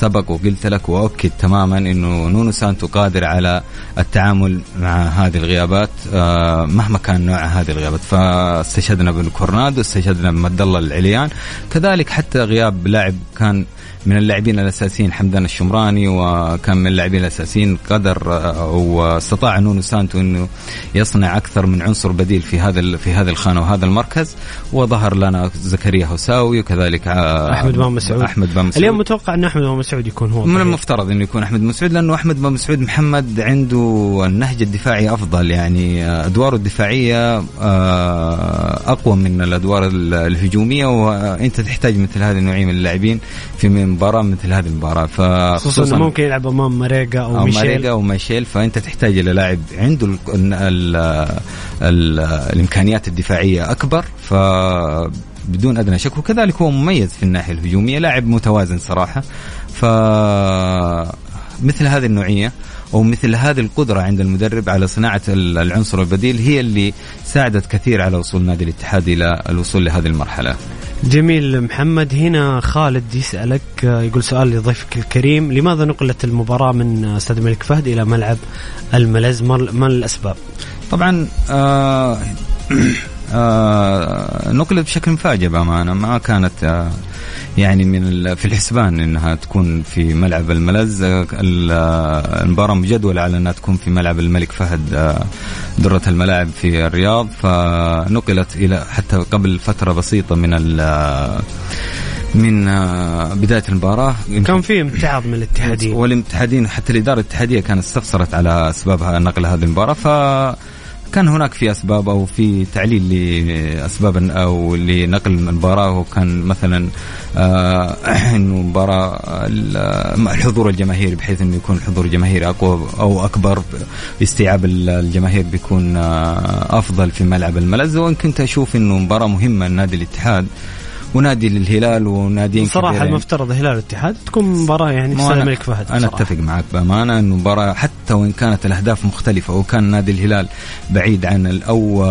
سبق وقلت لك وأؤكد تماما إنه نونو سانتو قادر على التعامل مع هذه الغيابات آه، مهما كان نوع هذه الغيابات. فاستشهدنا بكورنادو استشهدنا بمد الله العليان. كذلك حتى غياب لاعب كان من اللاعبين الأساسيين حمدان الشمراني وكان من اللاعبين الأساسيين قدر واستطاع نونو سانتو إنه يصنع أكثر من عنصر بديل في هذا في هذه الخانة وهذا المركز. وظهر لنا زكريا هوساوي وكذلك
أحمد بن مسعود.
أحمد بن مسعود.
اليوم متوقع أن أحمد بن مسعود يكون هو
من المفترض إنه يكون أحمد مسعود لأنه أحمد بن مسعود محمد عنده النهج الدفاعي أفضل. يعني أدواره الدفاعية آه، أقوى من الأدوار الهجومية وأنت تحتاج مثل هذه النوعية من اللاعبين في مباراة مثل هذه المباراة.
فخصوصا ممكن يلعب أمام ماريجا أو, أو ميشيل. ماريجا
أو ميشيل فأنت تحتاج إلى لاعب عنده ال ال ال ال الإمكانيات الدفاعية أكبر ف بدون أدنى شك. وكذلك هو مميز في الناحية الهجومية لاعب متوازن صراحة. ف مثل هذه النوعية ومثل هذه القدرة عند المدرب على صناعة العنصر البديل هي اللي ساعدت كثير على وصول نادي الاتحاد إلى الوصول لهذه المرحلة.
جميل محمد هنا خالد يسألك يقول سؤال لضيفك الكريم. لماذا نقلت المباراة من استاد الملك فهد إلى ملعب الملز؟ ما الأسباب؟
طبعا آه آه نقلت بشكل مفاجئ بأمانة. ما كانت آه يعني من في الحسبان إنها تكون في ملعب الملز. المباراة مجدوله على إنها تكون في ملعب الملك فهد آه، درة الملاعب في الرياض. فنقلت إلى حتى قبل فترة بسيطة من من آه، بداية المباراة.
كان في امتعاض من الاتحادين.
والاتحادين حتى الإدارة الاتحادية كانت استفسرت على اسباب نقل هذه المباراة. ف كان هناك في أسباب أو في تعليل لأسباب أو لنقل المباراه وكان مثلا آه إنه مباراة الحضور الجماهيري بحيث إنه يكون الحضور الجماهيري أقوى أو أكبر استيعاب الجماهير بيكون آه أفضل في ملعب الملز. وإن كنت أشوف إنه مباراة مهمة لنادي الاتحاد ونادي للهلال وناديين صراحة.
المفترض الهلال والاتحاد تكون مباراة يعني في الملك فهد أنا.
أتفق معك بأمانة إنه مباراة حتى وإن كانت الأهداف مختلفة وكان نادي الهلال بعيد عن أو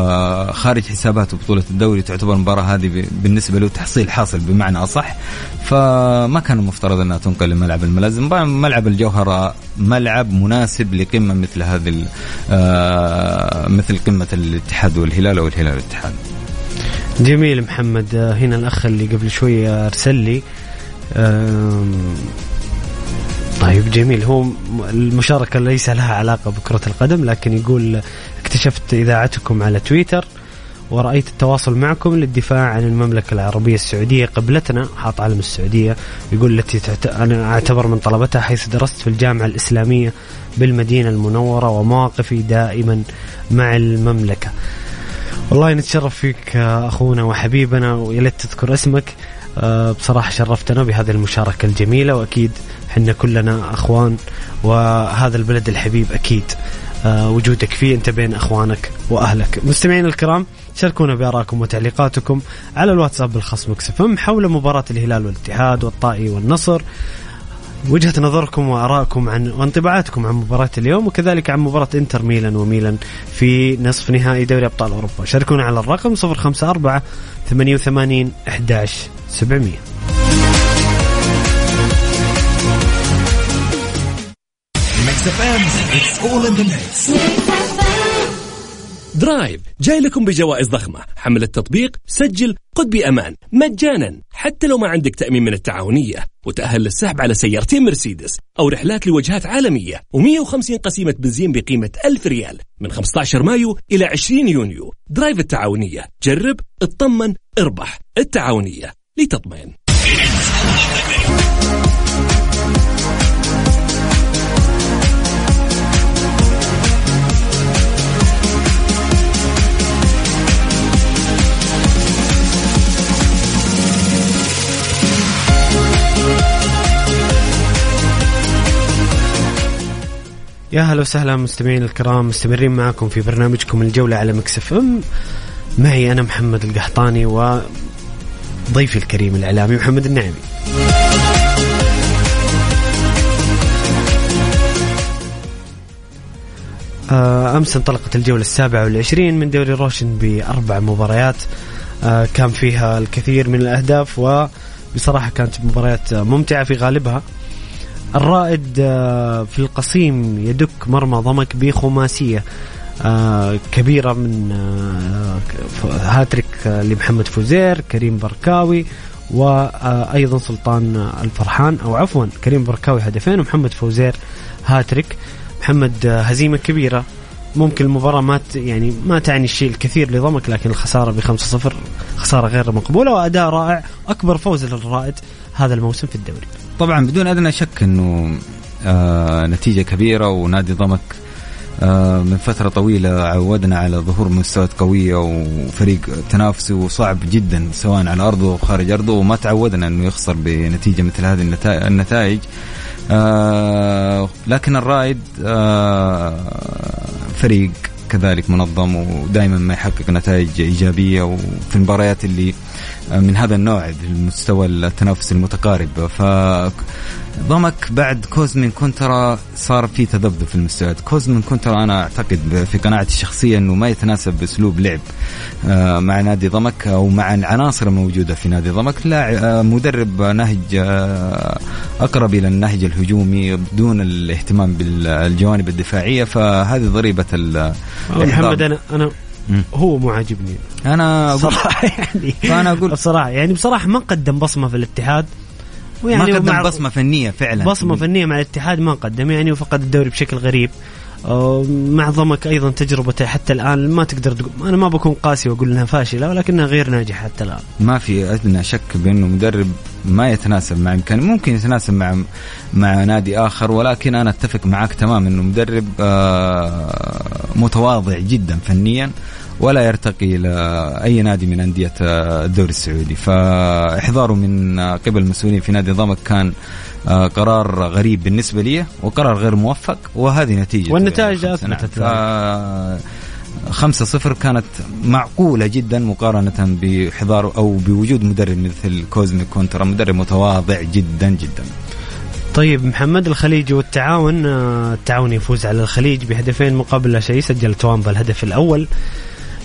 خارج حساباته بطوله الدوري تعتبر المباراة هذه بالنسبة له تحصيل حاصل بمعنى أصح فما كان المفترض أنها تنقل لملعب الملازم ملعب الجوهرة ملعب مناسب لقمة مثل هذه آه، مثل قمة الاتحاد والهلال أو الهلال والاتحاد
جميل محمد. آه، هنا الأخ اللي قبل شوية أرسل لي. طيب جميل. هو المشاركة ليس لها علاقة بكرة القدم لكن يقول اكتشفت إذاعتكم على تويتر ورأيت التواصل معكم للدفاع عن المملكة العربية السعودية قبلتنا حاط علم السعودية يقول التي تعت... أنا أعتبر من طلبتها حيث درست في الجامعة الإسلامية بالمدينة المنورة ومواقفي دائما مع المملكة. والله نتشرف فيك آه، أخونا وحبيبنا ويا ليت تذكر اسمك. آه، بصراحة شرفتنا بهذه المشاركة الجميلة وأكيد حنا كلنا أخوان وهذا البلد الحبيب أكيد. آه، وجودك فيه أنت بين أخوانك وأهلك. مستمعين الكرام شاركونا بآرائكم وتعليقاتكم على الواتساب الخاص مكسفم حول مباراة الهلال والاتحاد والطائي والنصر. وجهة نظركم وآرائكم عن وانطباعاتكم عن مباراة اليوم وكذلك عن مباراة إنتر ميلان وميلان في نصف نهائي دوري أبطال أوروبا. شاركونا على الرقم 054 88 11 700
Drive جاي لكم بجوائز ضخمة. حمل التطبيق سجل قد بأمان. مجانا. حتى لو ما عندك تأمين من التعاونية. وتأهل للسحب على سيارتين مرسيدس. أو رحلات لوجهات عالمية. و150 قسيمة بنزين بقيمة 1000 ريال. من 15 مايو إلى 20 يونيو. Drive التعاونية. جرب اطمن اربح. التعاونية. لتطمئن.
يا هلا وسهلا مستمعين الكرام مستمرين معكم في برنامجكم الجولة على Mix FM. معي أنا محمد القحطاني وضيفي الكريم الإعلامي محمد النعمي. آه، أمس انطلقت الجولة السابعة والعشرين من دوري روشن بأربع مباريات. آه، كان فيها الكثير من الأهداف وبصراحة كانت مباريات ممتعة في غالبها. الرائد آه، في القصيم يدك مرمى ضمك بخماسية آه، كبيرة من آه، هاتريك لمحمد فوزير كريم بركاوي وأيضا سلطان الفرحان أو عفوا كريم بركاوي هدفين ومحمد فوزير هاتريك. محمد هزيمة كبيرة. ممكن المباراة ما يعني ما تعني الشيء الكثير لضمك لكن الخسارة ب 5-0 خسارة غير مقبولة وأداء رائع أكبر فوز للرائد هذا الموسم في الدوري.
طبعا بدون أدنى شك إنه آه نتيجة كبيرة ونادي ضمك آه من فترة طويلة عودنا على ظهور مستويات قوية وفريق تنافسي وصعب جدا سواء على أرضه وخارج أرضه وما تعودنا إنه يخسر بنتيجة مثل هذه النتا- النتائج. آه لكن الرائد آه فريق كذلك منظم ودائما ما يحقق نتائج إيجابية وفي المباريات اللي من هذا النوع المستوى التنافسي المتقارب. ف ضمك بعد كوزمين كونترا صار في تذبذب في المستويات. كوزمين كونترا أنا أعتقد في قناعتي الشخصية أنه ما يتناسب بأسلوب لعب آه، مع نادي ضمك أو مع العناصر الموجودة في نادي ضمك. لا آه، مدرب نهج آه، أقرب إلى النهج الهجومي بدون الاهتمام بالجوانب الدفاعية فهذه ضريبة ال-
محمد أنا أنا
مم.
هو مو عاجبني.
أنا أقول
صراحة يعني.
فأنا أقول-
بصراحه يعني بصراحة ما قدم بصمة في الاتحاد.
ما قدم بصمة فنية فعلا.
بصمة فنية مع الاتحاد ما قدم يعني وفقد الدوري بشكل غريب. مع ضمك أيضا تجربته حتى الآن ما تقدر تقول أنا ما بكون قاسي وأقول إنها فاشلة ولكنها غير ناجحة حتى الآن.
ما في أدنى شك بأنه مدرب ما يتناسب مع امكانه ممكن يتناسب مع مع نادي آخر ولكن أنا أتفق معك تماما إنه مدرب آه، متواضع جدا فنيا ولا يرتقي إلى أي نادي من أندية آه، الدوري السعودي. فاحضاره من آه، قبل المسؤولين في نادي ضمك كان قرار غريب بالنسبة لي وقرار غير موفق وهذه نتيجة
والنتائج
سنوات.
أثبتت
ف- خمسة صفر كانت معقولة جدا مقارنة باحضار أو بوجود مدرب مثل كوزمين كونترا مدرب متواضع جدا جدا.
طيب محمد الخليج والتعاون. آه، التعاون يفوز على الخليج بهدفين مقابل لا شيء سجل توامبا الهدف الأول.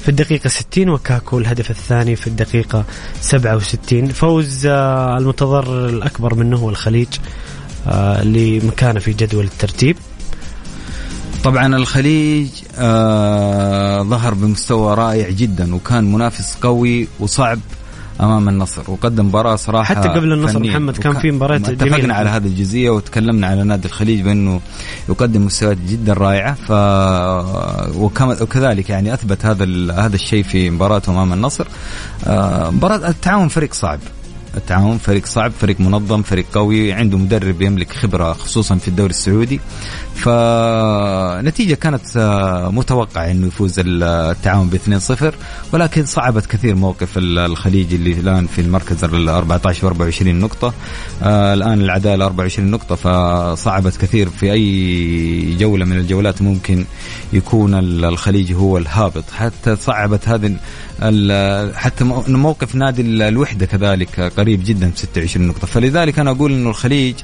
في الدقيقة 60 وكاكو الهدف الثاني في الدقيقة 67 فوز آه، المتضرر الأكبر منه هو الخليج آه، لمكانه في جدول الترتيب.
طبعا الخليج آه ظهر بمستوى رائع جدا وكان منافس قوي وصعب. أمام النصر. وقدم مباراة صراحة
حتى قبل النصر
فنية.
محمد كان في مباريات
اتفقنا
جميلة.
على هذه الجزئية وتكلمنا على نادي الخليج بأنه يقدم مستويات جدا رائعة. ف وكذلك يعني أثبت هذا ال... هذا الشيء في مباراته أمام النصر. آه مباراة التعاون فريق صعب. التعاون فريق صعب فريق منظم فريق قوي عنده مدرب يملك خبرة خصوصا في الدوري السعودي. فنتيجة كانت آه، متوقع أنه يفوز التعاون ب 2-0 ولكن صعبت كثير موقف الخليج اللي الآن في المركز ال 14 و 24 نقطة. آه، الآن العدالة 24 نقطة فصعبت كثير في أي جولة من الجولات ممكن يكون الخليج هو الهابط. حتى صعبت هذه حتى مو- موقف نادي ال- الوحدة كذلك قريب جدا ب 26 نقطة. فلذلك أنا أقول إنه الخليج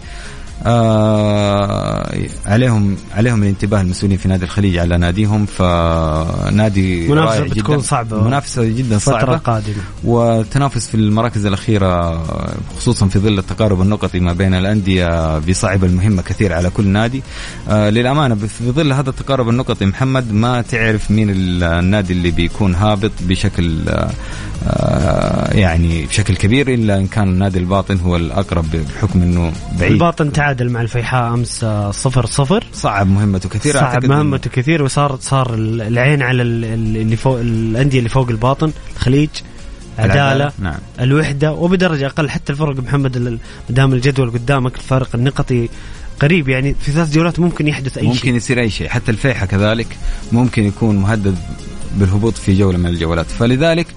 آه عليهم عليهم الانتباه المسؤولين في نادي الخليج على ناديهم فنادي
منافسة
رائع
بتكون
جداً.
صعبة.
منافسة جدا صعبة
قادمة
والتنافس في المراكز الأخيرة خصوصا في ظل التقارب النقطي ما بين الأندية بيصعب المهمة كثير على كل نادي آه للأمانة في ظل هذا التقارب النقطي محمد ما تعرف مين ال- النادي اللي بيكون هابط بشكل آه يعني بشكل كبير إلا إن كان النادي الباطن هو الأقرب بحكم أنه بعيد.
الباطن تعادل مع الفيحاء أمس آه، صفر صفر.
صعب مهمته كثير.
صعب مهمته كثير وصار صار العين على ال- ال- اللي فوق الأندية اللي فوق الباطن الخليج عدالة
نعم.
الوحدة وبدرجة أقل حتى الفرق محمد دام الجدول قدامك الفارق النقطي قريب. يعني في ثلاث جولات ممكن يحدث أي
ممكن
شيء.
يصير أي شيء. حتى الفيحة كذلك ممكن يكون مهدد بالهبوط في جولة من الجولات. فلذلك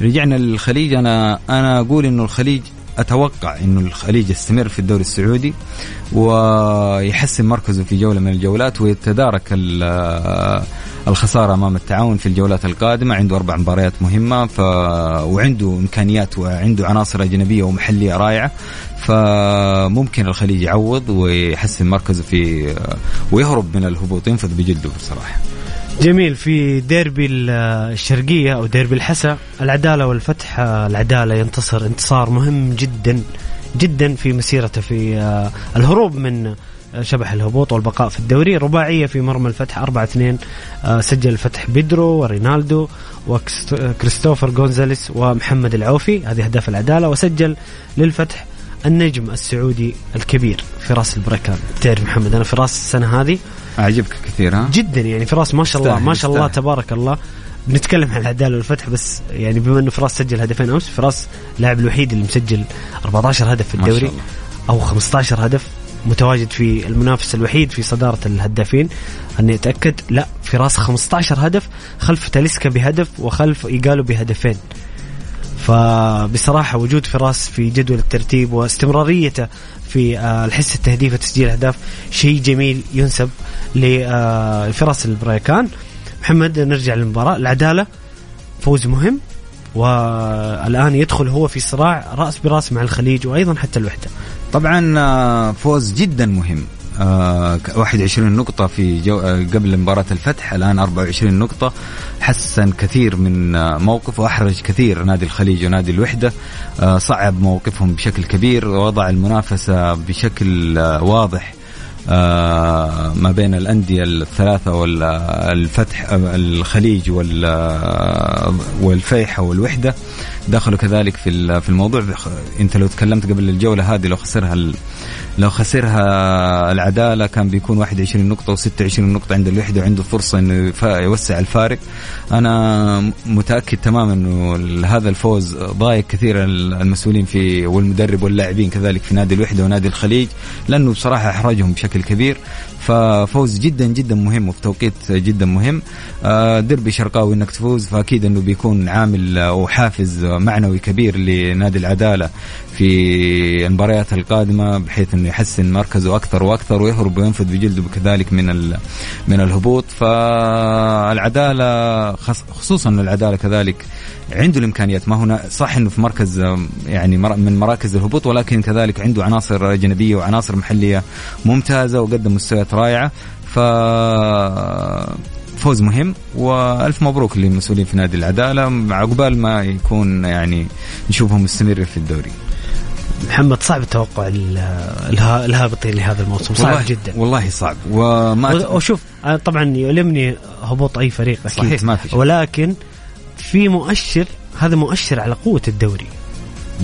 رجعنا للخليج. أنا أنا أقول إنه الخليج أتوقع إنه الخليج يستمر في الدوري السعودي ويحسن مركزه في جولة من الجولات ويتدارك ال- الخسارة أمام التعاون في الجولات القادمة. عنده أربع مباريات مهمة ف... وعنده إمكانيات وعنده عناصر أجنبية ومحلية رائعة. فممكن الخليج يعوض ويحسن مركزه في ويهرب من الهبوط ينفذ بجده بصراحه
جميل في ديربي ال- الشرقية أو ديربي الحسا العدالة والفتح آه، العدالة ينتصر انتصار مهم جدا جدا في مسيرته في آه، الهروب من آه، شبح الهبوط والبقاء في الدوري رباعية في مرمى الفتح 4 2 سجل الفتح بيدرو ورينالدو وكريستوفر جونزاليس ومحمد العوفي هذه أهداف العدالة وسجل للفتح النجم السعودي الكبير فراس البركان. تعرف محمد أنا فراس السنة هذه
أعجبك كثير ها؟
جدا يعني فراس ما شاء الله ما شاء الله. تبارك الله. بنتكلم عن العداله والفتح بس يعني بما إنه فراس سجل هدفين أمس فراس اللاعب الوحيد اللي مسجل 14 هدف في الدوري. أو 15 هدف متواجد في المنافس الوحيد في صدارة الهدافين. أني أتأكد لا فراس 15 هدف خلف تاليسكا بهدف وخلف إيجالو بهدفين. فبصراحة وجود فراس في جدول الترتيب واستمراريته في آه، الحس التهديفي وتسجيل اهداف شيء جميل ينسب لفراس البريكان. محمد نرجع للمباراة. العدالة فوز مهم والآن يدخل هو في صراع رأس براس مع الخليج وأيضا حتى الوحدة.
طبعا آه، فوز جدا مهم. 21 نقطة في جو آه، قبل مباراة الفتح الآن 24 نقطة. حسن كثير من آه، موقف وأحرج كثير نادي الخليج ونادي الوحدة. آه، صعب موقفهم بشكل كبير. ووضع المنافسة بشكل آه، واضح آه، ما بين الأندية الثلاثة والفتح الخليج وال- آه، والفيحة والوحدة. دخلوا كذلك في ال- في الموضوع. انت لو تكلمت قبل الجولة هذه لو خسرها لو خسرها العدالة كان بيكون 21 نقطة و26 نقطة عند الوحدة وعنده فرصة إنه يوسع الفارق. أنا متأكد تماما إنه هذا الفوز ضايق كثير ال- المسؤولين في والمدرب واللاعبين كذلك في نادي الوحدة ونادي الخليج لأنه بصراحة احرجهم بشكل كبير. ففوز جدا جدا مهم وفي توقيت جدا مهم. آه، ديربي شرقاوي إنك تفوز فأكيد إنه بيكون عامل آه، وحافز معنوي كبير لنادي العدالة في المباريات القادمة بحيث إنه يحسن مركزه أكثر وأكثر ويهرب وينفذ بجلده كذلك من من الهبوط. فالعدالة خصوصا العدالة كذلك عنده الإمكانيات. ما هنا صح إنه في مركز يعني من مراكز الهبوط ولكن كذلك عنده عناصر أجنبية وعناصر محلية ممتازة وقدم مستويات رائعة. ف فوز مهم وألف مبروك للمسؤولين في نادي العدالة. عقبال ما يكون يعني نشوفهم مستمر في الدوري.
محمد صعب التوقع الهابطين لهذا الموسم صعب
والله
جدا.
والله صعب. وما
وشوف طبعا يؤلمني هبوط أي فريق
أكيد. صحيح ما في
ولكن في مؤشر هذا مؤشر على قوة الدوري.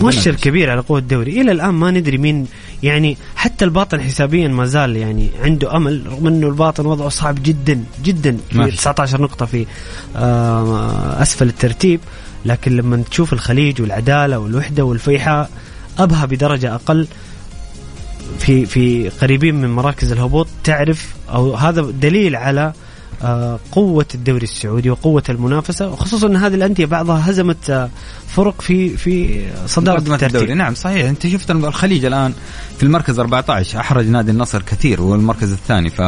مؤشر كبير على قوة الدوري. إلى الآن ما ندري مين يعني حتى الباطن حسابيا ما زال يعني عنده أمل رغم إنه الباطن وضعه صعب جدا جدا. في 19 نقطة في أسفل الترتيب. لكن لما تشوف الخليج والعدالة والوحدة والفيحاء ابها بدرجة أقل في في قريبين من مراكز الهبوط تعرف أو هذا دليل على قوة الدوري السعودي وقوة المنافسة وخصوصا أن هذه الأندية بعضها هزمت آه، فرق في في صدارة الترتيب. الدوري.
نعم صحيح. أنت شفت الخليج الآن في المركز 14 أحرج نادي النصر كثير هو المركز الثاني. ف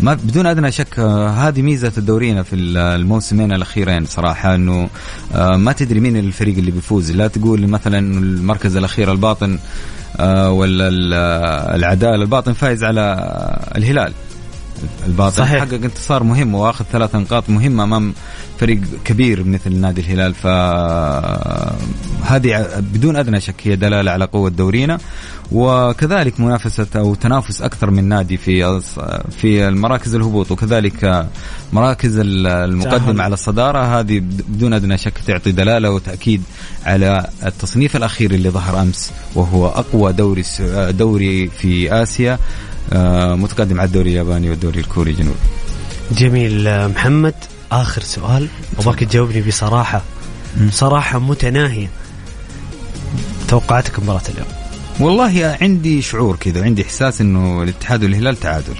ما بدون أدنى شك آه، هذه ميزة الدورينا في الموسمين الأخيرين صراحة إنه ما تدري مين الفريق اللي بيفوز. لا تقول مثلا المركز الأخير الباطن ولا العداله الباطن فايز على الهلال. الباطن صحيح. حقق انتصار مهم وآخذ ثلاث نقاط مهمة أمام فريق كبير مثل نادي الهلال. فهذه بدون أدنى شك هي دلالة على قوة دورينا. وكذلك منافسة أو تنافس أكثر من نادي في في المراكز الهبوط. وكذلك مراكز المقدمة على الصدارة. هذه بدون أدنى شك تعطي دلالة وتأكيد على التصنيف الأخير اللي ظهر أمس وهو أقوى دوري دوري في آسيا. متقدم على الدوري الياباني والدوري الكوري الجنوبي
جميل آه، محمد آخر سؤال. أبغاك تجاوبني بصراحة. صراحة متناهية توقعاتك مباراه اليوم.
والله عندي شعور كذا عندي إحساس إنه الاتحاد والهلال تعادل.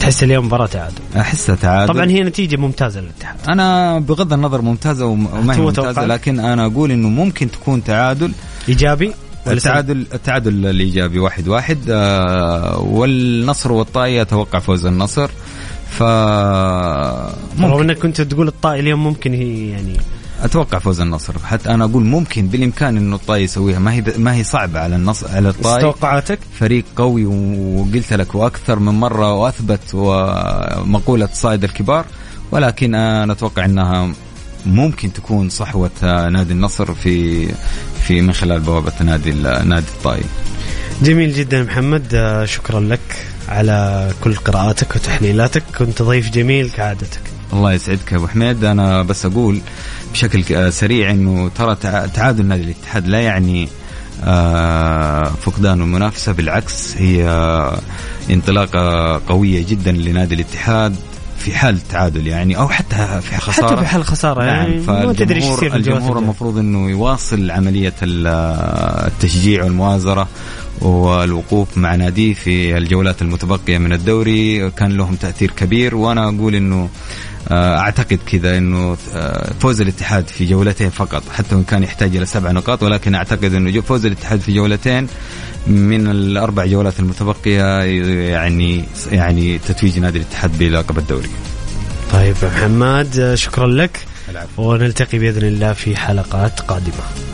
تحس اليوم مباراة تعادل؟
احسها تعادل.
طبعا هي نتيجة ممتازة للاتحاد.
أنا بغض النظر ممتازة وما هي ممتازة لكن أنا أقول إنه ممكن تكون تعادل.
إيجابي؟
التعادل التعادل الإيجابي واحد واحد. آه والنصر والطائي أتوقع فوز النصر. ف
رغم إنك كنت تقول الطائي اليوم ممكن هي يعني
أتوقع فوز النصر. حتى أنا أقول ممكن بالإمكان إنه الطائي يسويها. ما هي ما هي صعبة على النصر على الطائي.
توقعاتك؟
فريق قوي وقلت لك وأكثر من مرة وأثبت ومقوله صائد الكبار. ولكن أنا أتوقع إنها ممكن تكون صحوة نادي النصر في في من خلال بوابة نادي نادي الطائي.
جميل جدا محمد آه، شكرا لك على كل قراءاتك وتحليلاتك كنت ضيف جميل كعادتك.
الله يسعدك أبو حميد أنا بس أقول بشكل آه، سريع إنه ترى تعادل نادي الاتحاد لا يعني آه، فقدان المنافسة بالعكس هي انطلاقة قوية جدا لنادي الاتحاد في حال تعادل يعني أو حتى في خسارة.
حتى في حال خسارة نعم، يعني
ما تدري إيش يصير الجمهور المفروض إنه يواصل عملية التشجيع والمؤازره والوقوف مع ناديه في الجولات المتبقية من الدوري. كان لهم تأثير كبير وأنا أقول إنه آه، أعتقد كذا إنه آه، فوز الاتحاد في جولتين فقط حتى وإن كان يحتاج إلى سبع نقاط ولكن أعتقد إنه فوز الاتحاد في جولتين من الأربع جولات المتبقية يعني يعني تتويج نادي الاتحاد بلقب الدوري.
طيب محمد شكرا لك ونلتقي بإذن الله في حلقات قادمة.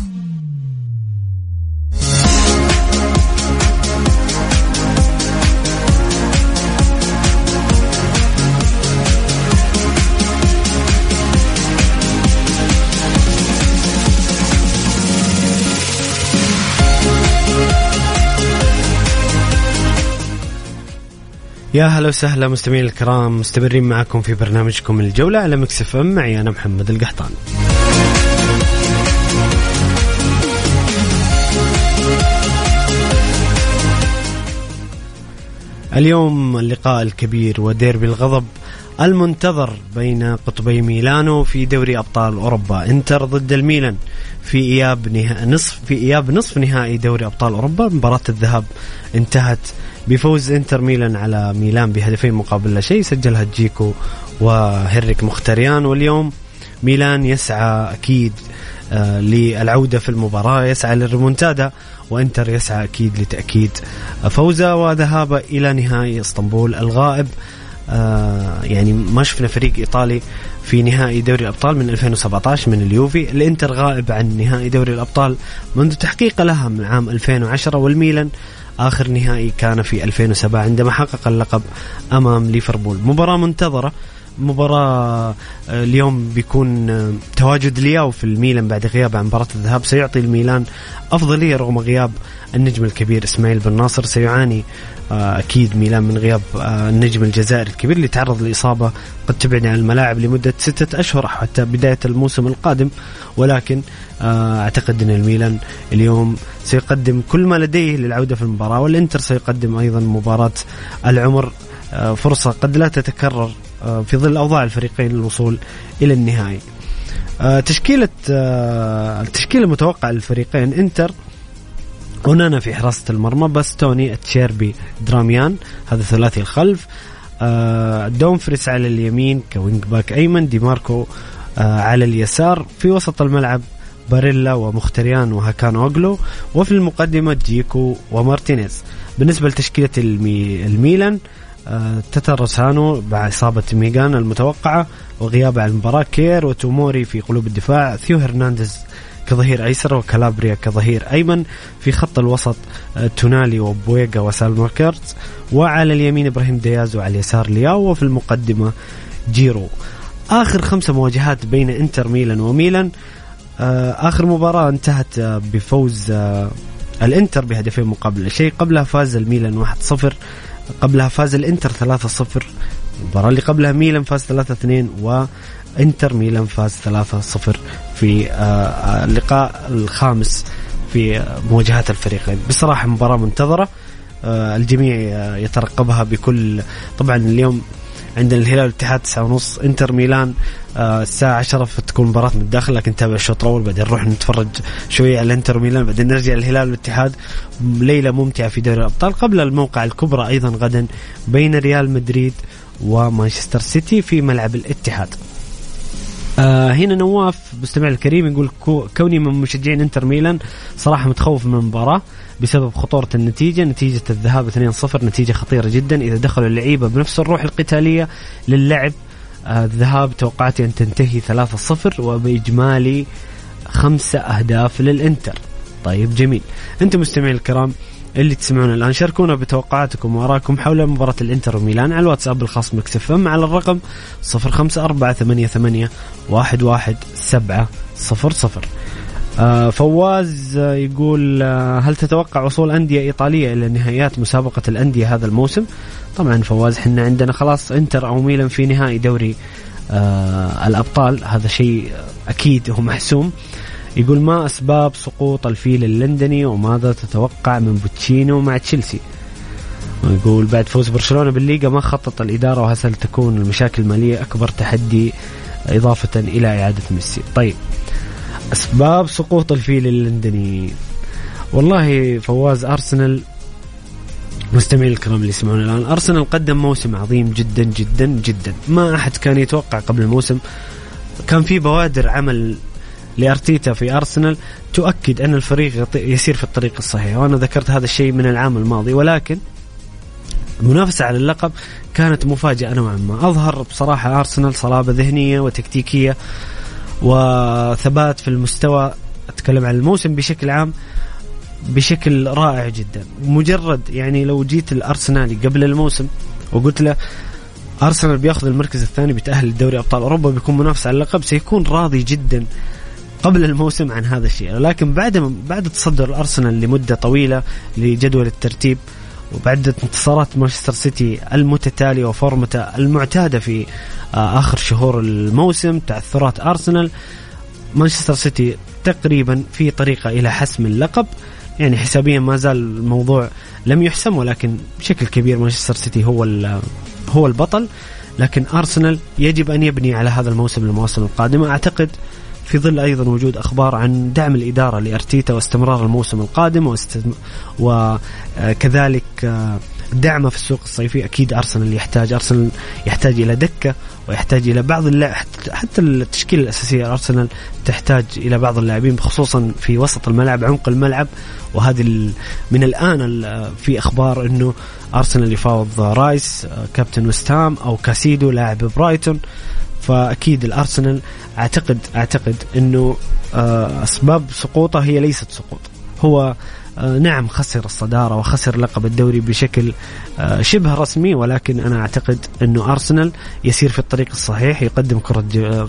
يا هلا وسهلا مستمعين الكرام مستمرين معكم في برنامجكم الجولة على Mix FM معي أنا محمد القحطاني اليوم اللقاء الكبير وديربي الغضب المنتظر بين قطبي ميلانو في دوري أبطال أوروبا. إنتر ضد الميلان في إياب نها... نصف في إياب نصف نهائي دوري أبطال أوروبا. مباراة الذهاب انتهت بفوز إنتر ميلان على ميلان بهدفين مقابل لا شيء سجلها جيكو وهنريك مختريان. واليوم ميلان يسعى أكيد آه للعودة في المباراة يسعى للريمونتادا وإنتر يسعى أكيد لتأكيد فوزه. وذهابه إلى نهائي إسطنبول الغائب آه يعني ما شفنا فريق إيطالي في نهائي دوري الأبطال من 2017 من اليوفي. الإنتر غائب عن نهائي دوري الأبطال منذ تحقيق لها من عام 2010 والميلان آخر نهائي كان في 2007 عندما حقق اللقب أمام ليفربول. مباراة منتظرة. مباراة آه، اليوم بيكون آه، تواجد لياو في الميلان بعد غياب عن مباراة الذهاب. سيعطي الميلان أفضلية رغم غياب النجم الكبير إسماعيل بن ناصر. سيعاني آه، أكيد ميلان من غياب النجم الجزائري الكبير اللي تعرض لإصابة قد تبعد عن الملاعب لمدة ستة أشهر حتى بداية الموسم القادم. ولكن أعتقد أن الميلان اليوم سيقدم كل ما لديه للعودة في المباراة والإنتر سيقدم أيضا مباراة العمر. فرصة قد لا تتكرر آه، في ظل أوضاع الفريقين للوصول إلى النهائي. آه، تشكيلة آه، التشكيلة المتوقعة للفريقين إنتر اونانا في حراسة المرمى باستوني أتشيربي دارميان هذا ثلاثي الخلف. دومفريس على اليمين كوينج باك أيمن دي ماركو على اليسار. في وسط الملعب باريلا ومختريان وهاكان أوغلو وفي المقدمة جيكو ومارتينيز. بالنسبة لتشكيلة المي الميلان آه، تتاروسانو بعد إصابة مينيان المتوقعة وغيابه عن المباراة كير وتوموري في قلوب الدفاع ثيو هرنانديز كظهير أيسر وكالابريا كظهير أيمن في خط الوسط آه، تونالي وبوبيغا وساليماكرز وعلى اليمين إبراهيم دياز وعلى اليسار لياو وفي المقدمة جيرو. آخر خمسه مواجهات بين إنتر ميلان وميلان آه، آخر مباراة انتهت بفوز الإنتر بهدفين مقابل لا شيء. قبلها فاز الميلان 1-0 قبلها فاز الإنتر 3-0 المباراة اللي قبلها ميلان فاز 3-2 وانتر ميلان فاز 3-0 في آه، آه، اللقاء الخامس في مواجهات الفريقين. بصراحة مباراة منتظرة آه، الجميع يترقبها بكل طبعا اليوم عندنا الهلال والاتحاد تسعة ونص انتر ميلان الساعة 10 فتكون مباراة من الداخل لكن نتابع الشوط الأول بعدين نروح نتفرج شوية على انتر ميلان بعدين نرجع الهلال والاتحاد. ليلة ممتعة في دوري الأبطال قبل الموقعة الكبرى أيضا غدا بين ريال مدريد ومانشستر سيتي في ملعب الاتحاد. آه هنا نواف مستمع الكريم يقول كوني من مشجعين انتر ميلان صراحة متخوف من المباراة بسبب خطورة النتيجة نتيجة الذهاب 2-0 نتيجة خطيرة جدا. إذا دخلوا اللعيبة بنفس الروح القتالية للعب آه، الذهاب توقعاتي أن تنتهي 3-0 وبإجمالي خمسة أهداف للإنتر. طيب جميل. أنتم مستمعين الكرام اللي تسمعون الآن شاركونا بتوقعاتكم وارائكم حول مباراة الإنتر وميلان على الواتساب الخاص مكسف إم على الرقم 05488 11700 آه فواز يقول آه هل تتوقع وصول أندية إيطالية إلى نهائيات مسابقة الأندية هذا الموسم؟ طبعا فواز إحنا عندنا خلاص إنتر أو ميلان في نهائي دوري آه الأبطال هذا شيء أكيد هو محسوم. يقول ما أسباب سقوط الفيل اللندني وماذا تتوقع من بوتشيتينو مع تشيلسي. يقول بعد فوز برشلونة بالليغا ما خطط الإدارة وهل تكون المشاكل المالية أكبر تحدي إضافة إلى إعادة ميسي. طيب أسباب سقوط الفيل اللندني. والله فواز أرسنال مستمعين الكرام اللي يسمعون الآن. أرسنال قدم موسم عظيم جدا جدا جدا. ما أحد كان يتوقع قبل الموسم كان في بوادر عمل لأرتيتا في أرسنال تؤكد أن الفريق يسير في الطريق الصحيح. وأنا ذكرت هذا الشيء من العام الماضي ولكن المنافسة على اللقب كانت مفاجأة نوعا ما. أظهر بصراحة أرسنال صلابة ذهنية وتكتيكية وثبات في المستوى أتكلم عن الموسم بشكل عام بشكل رائع جدا. مجرد يعني لو جيت الأرسنالي قبل الموسم وقلت له أرسنال بياخذ المركز الثاني بيتأهل لدوري أبطال أوروبا بيكون منافس على اللقب سيكون راضي جدا قبل الموسم عن هذا الشيء لكن بعد بعد تصدر الأرسنال لمدة طويلة لجدول الترتيب وبعد انتصارات مانشستر سيتي المتتالية وفورمته المعتادة في آه، آخر شهور الموسم تعثرات أرسنال مانشستر سيتي تقريبا في طريقة إلى حسم اللقب. يعني حسابيا ما زال الموضوع لم يحسم ولكن بشكل كبير مانشستر سيتي هو هو البطل. لكن أرسنال يجب أن يبني على هذا الموسم المواسم القادمة. أعتقد في ظل أيضا وجود أخبار عن دعم الإدارة لأرتيتا واستمرار الموسم القادم. وكذلك آه، دعمه في السوق الصيفي أكيد أرسنال يحتاج أرسنال يحتاج إلى دكة ويحتاج إلى بعض اللاعب حتى التشكيلة الأساسية ارسنال تحتاج إلى بعض اللاعبين خصوصا في وسط الملعب عمق الملعب وهذه من الآن في أخبار إنه أرسنال يفاوض رايس آه، كابتن وستام أو كاسيدو لاعب برايتون فأكيد الأرسنال أعتقد أعتقد إنه آه، أسباب سقوطه هي ليست سقوط. هو آه، نعم خسر الصدارة وخسر لقب الدوري بشكل آه، شبه رسمي ولكن أنا أعتقد أنه أرسنال يسير في الطريق الصحيح يقدم كرة,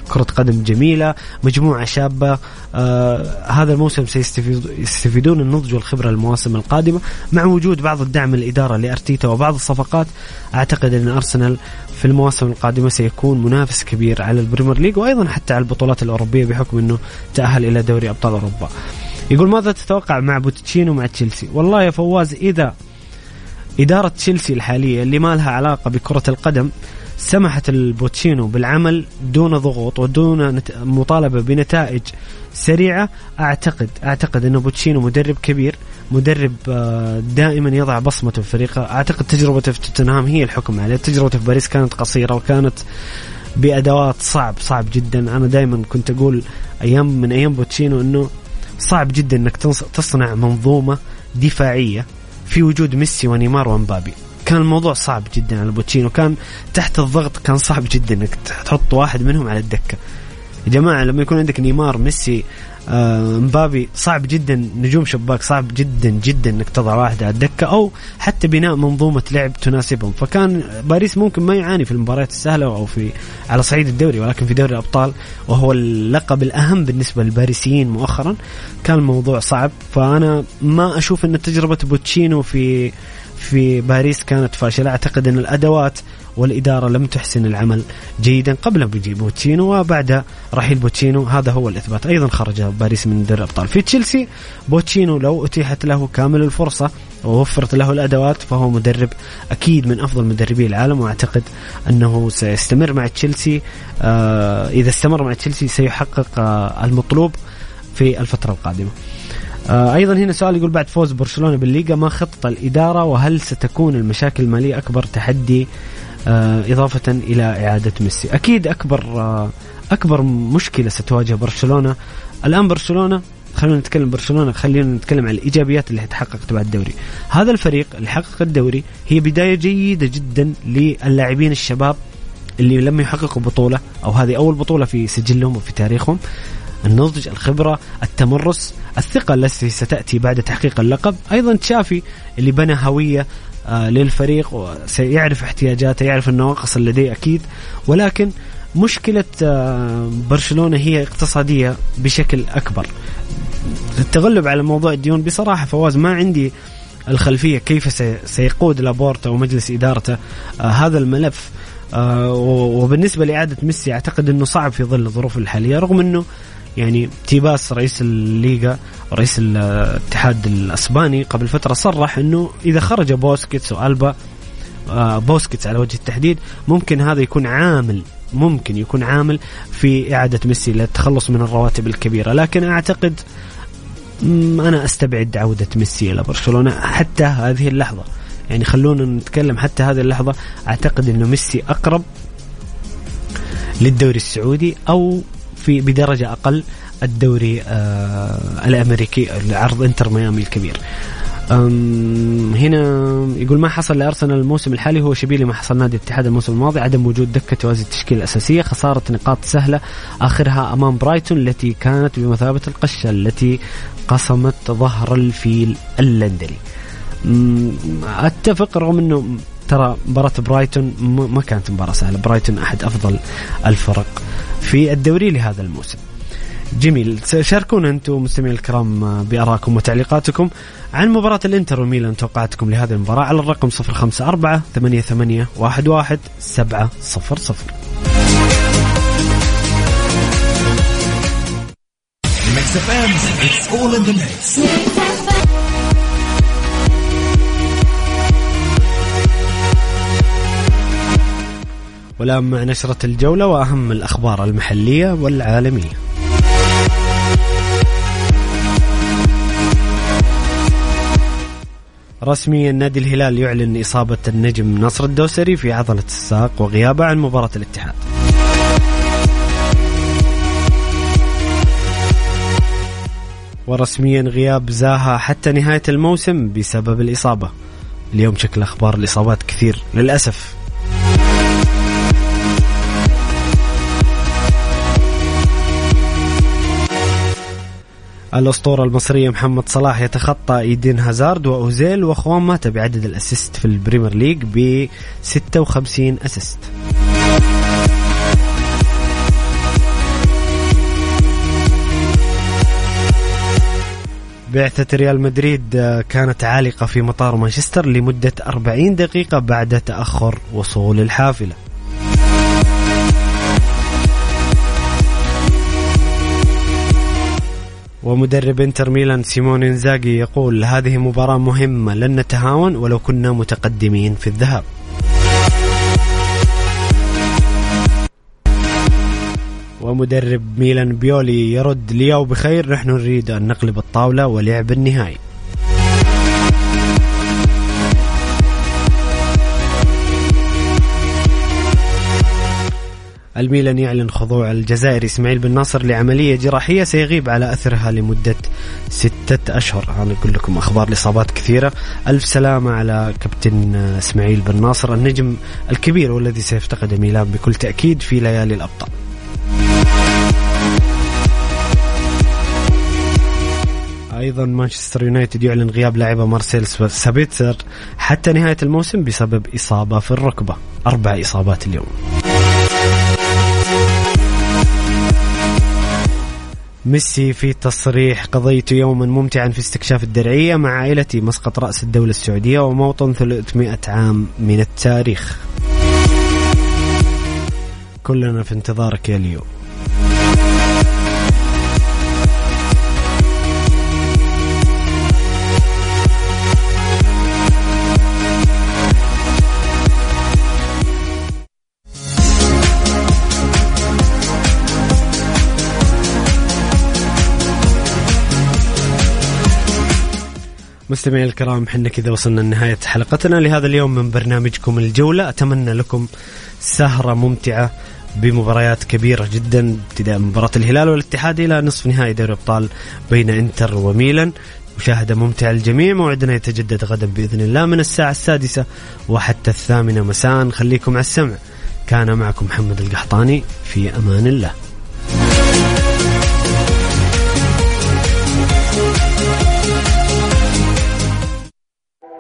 كرة قدم جميلة مجموعة شابة. آه هذا الموسم سيستفيدون النضج والخبرة المواسم القادمة مع وجود بعض الدعم الإدارة لأرتيتا وبعض الصفقات. أعتقد أن أرسنال في المواسم القادمة سيكون منافس كبير على ال Premier League وأيضا حتى على البطولات الأوروبية بحكم أنه تأهل إلى دوري أبطال أوروبا. يقول ماذا تتوقع مع بوتشيتينو مع تشيلسي؟ والله يا فواز إذا إدارة تشيلسي الحالية اللي ما لها علاقة بكرة القدم سمحت لبوتشيتينو بالعمل دون ضغوط ودون مطالبة بنتائج سريعة أعتقد أعتقد أنه بوتشيتينو مدرب كبير. مدرب آه، دائما يضع بصمته في فريقه. أعتقد تجربته في توتنهام هي الحكم عليه. تجربته في باريس كانت قصيرة وكانت بأدوات صعب صعب جدا. أنا دائما كنت أقول أيام من أيام بوتشيتينو أنه صعب جدا إنك تصنع منظومة دفاعية في وجود ميسي ونيمار ومبابي. كان الموضوع صعب جدا على بوتشيتينو. كان تحت الضغط كان صعب جدا إنك تحط واحد منهم على الدكة. يا جماعة لما يكون عندك نيمار ميسي مبابي صعب جدا نجوم شباك صعب جدا جدا إنك تضع واحد على الدكة أو حتى بناء منظومة لعب تناسبهم. فكان باريس ممكن ما يعاني في المباريات السهلة أو في على صعيد الدوري ولكن في دوري الأبطال وهو اللقب الأهم بالنسبة للباريسيين مؤخرا كان الموضوع صعب. فأنا ما أشوف إن تجربة بوتشينو في في باريس كانت فاشلة. أعتقد إن الأدوات والإدارة لم تحسن العمل جيدا قبل بوتشينو وبعد رحيل بوتشينو هذا هو الإثبات. أيضا خرج باريس من دوري الأبطال. في تشيلسي بوتشينو لو أتيحت له كامل الفرصة ووفرت له الأدوات فهو مدرب أكيد من أفضل مدربي العالم وأعتقد أنه سيستمر مع تشيلسي آه إذا استمر مع تشيلسي سيحقق آه المطلوب في الفترة القادمة. آه أيضا هنا سؤال يقول بعد فوز برشلونة بالليغا ما خطه الإدارة وهل ستكون المشاكل المالية أكبر تحدي إضافة إلى إعادة ميسي. أكيد أكبر آه، أكبر مشكلة ستواجه برشلونة. الآن برشلونة خلينا نتكلم برشلونة خلينا نتكلم عن الإيجابيات اللي تحققت بعد الدوري. هذا الفريق اللي حقق الدوري هي بداية جيدة جدا للاعبين الشباب اللي لم يحققوا بطولة أو هذه أول بطولة في سجلهم وفي تاريخهم. النضج الخبرة التمرس الثقة التي ستأتي بعد تحقيق اللقب. أيضا تشافي اللي بنى هوية آه، للفريق وسيعرف احتياجاته يعرف النواقص اللي لديه أكيد. ولكن مشكلة آه، برشلونة هي اقتصادية بشكل أكبر. التغلب على موضوع الديون بصراحة فواز ما عندي الخلفية كيف سيقود لابورتا ومجلس إدارته آه هذا الملف. آه وبالنسبة لإعادة ميسي أعتقد أنه صعب في ظل الظروف الحالية رغم أنه يعني تيباس رئيس الليغا رئيس الاتحاد الأسباني قبل فترة صرح إنه إذا خرج بوسكيتس وألبا آه، بوسكيتس على وجه التحديد ممكن هذا يكون عامل ممكن يكون عامل في إعادة ميسي للتخلص من الرواتب الكبيرة. لكن أعتقد أنا أستبعد عودة ميسي إلى برشلونة حتى هذه اللحظة. يعني خلونا نتكلم حتى هذه اللحظة. أعتقد أنه ميسي أقرب للدوري السعودي أو في بدرجة أقل الدوري آه الأمريكي عرض إنتر ميامي الكبير. هنا يقول ما حصل لأرسنال الموسم الحالي؟ هو شبيه لما حصل نادي الاتحاد الموسم الماضي. عدم وجود دكة توازي التشكيلة الأساسية خسارة نقاط سهلة آخرها أمام برايتون التي كانت بمثابة القشه التي قصمت ظهر الفيل اللندني. أتفق رغم إنه ترى مباراة برايتون ما كانت مباراة سهلة. برايتون أحد أفضل الفرق في الدوري لهذا الموسم. جميل. شاركونا أنتم مستمعين الكرام بارائكم وتعليقاتكم عن مباراة الإنتر وميلان توقعاتكم لهذه المباراة على الرقم 054 88 11 700 Mix FM, it's all in the mix. والآن مع نشرة الجولة وأهم الأخبار المحلية والعالمية. رسميا نادي الهلال يعلن إصابة النجم نصر الدوسري في عضلة الساق وغيابه عن مباراة الاتحاد. ورسميا غياب زاها حتى نهاية الموسم بسبب الإصابة. اليوم شكل أخبار الإصابات كثير للأسف. الأسطورة المصرية محمد صلاح يتخطى إيدين هازارد وأوزيل وخوان ماتا بعدد ال assist في البريمير ليج ب 56 assist. بعثة ريال مدريد آه، كانت عالقة في مطار مانشستر لمدة 40 دقيقة بعد تأخر وصول الحافلة. ومدرب انتر ميلان سيمون انزاجي يقول هذه مباراة مهمة لن نتهاون ولو كنا متقدمين في الذهاب. ومدرب ميلان بيولي يرد لياو بخير نحن نريد أن نقلب الطاولة ولعب النهائي. الميلان يعلن خضوع الجزائري إسماعيل بن ناصر لعملية جراحية سيغيب على أثرها لمدة ستة أشهر. أنا أقول لكم أخبار الإصابات كثيرة. ألف سلامة على كابتن إسماعيل بن ناصر النجم الكبير والذي سيفتقد ميلان بكل تأكيد في ليالي الأبطال. أيضا مانشستر يونايتد يعلن غياب لاعبه مارسيل سابيتسر حتى نهاية الموسم بسبب إصابة في الركبة. أربع إصابات اليوم. ميسي في تصريح قضيت يوما ممتعا في استكشاف الدرعية مع عائلتي مسقط رأس الدولة السعودية وموطن 300 عام من التاريخ. كلنا في انتظارك يا ليو. مستمعي الكرام حنا كذا وصلنا لنهاية حلقتنا. لهذا اليوم من برنامجكم الجولة أتمنى لكم سهرة ممتعة بمباريات كبيرة جدا ابتداء مباراة الهلال والاتحاد إلى نصف نهائي دوري الأبطال بين إنتر وميلان. مشاهدة ممتعة للجميع موعدنا يتجدد غدا بإذن الله من الساعة السادسة وحتى الثامنة مساء. خليكم على السمع. كان معكم محمد القحطاني في أمان الله.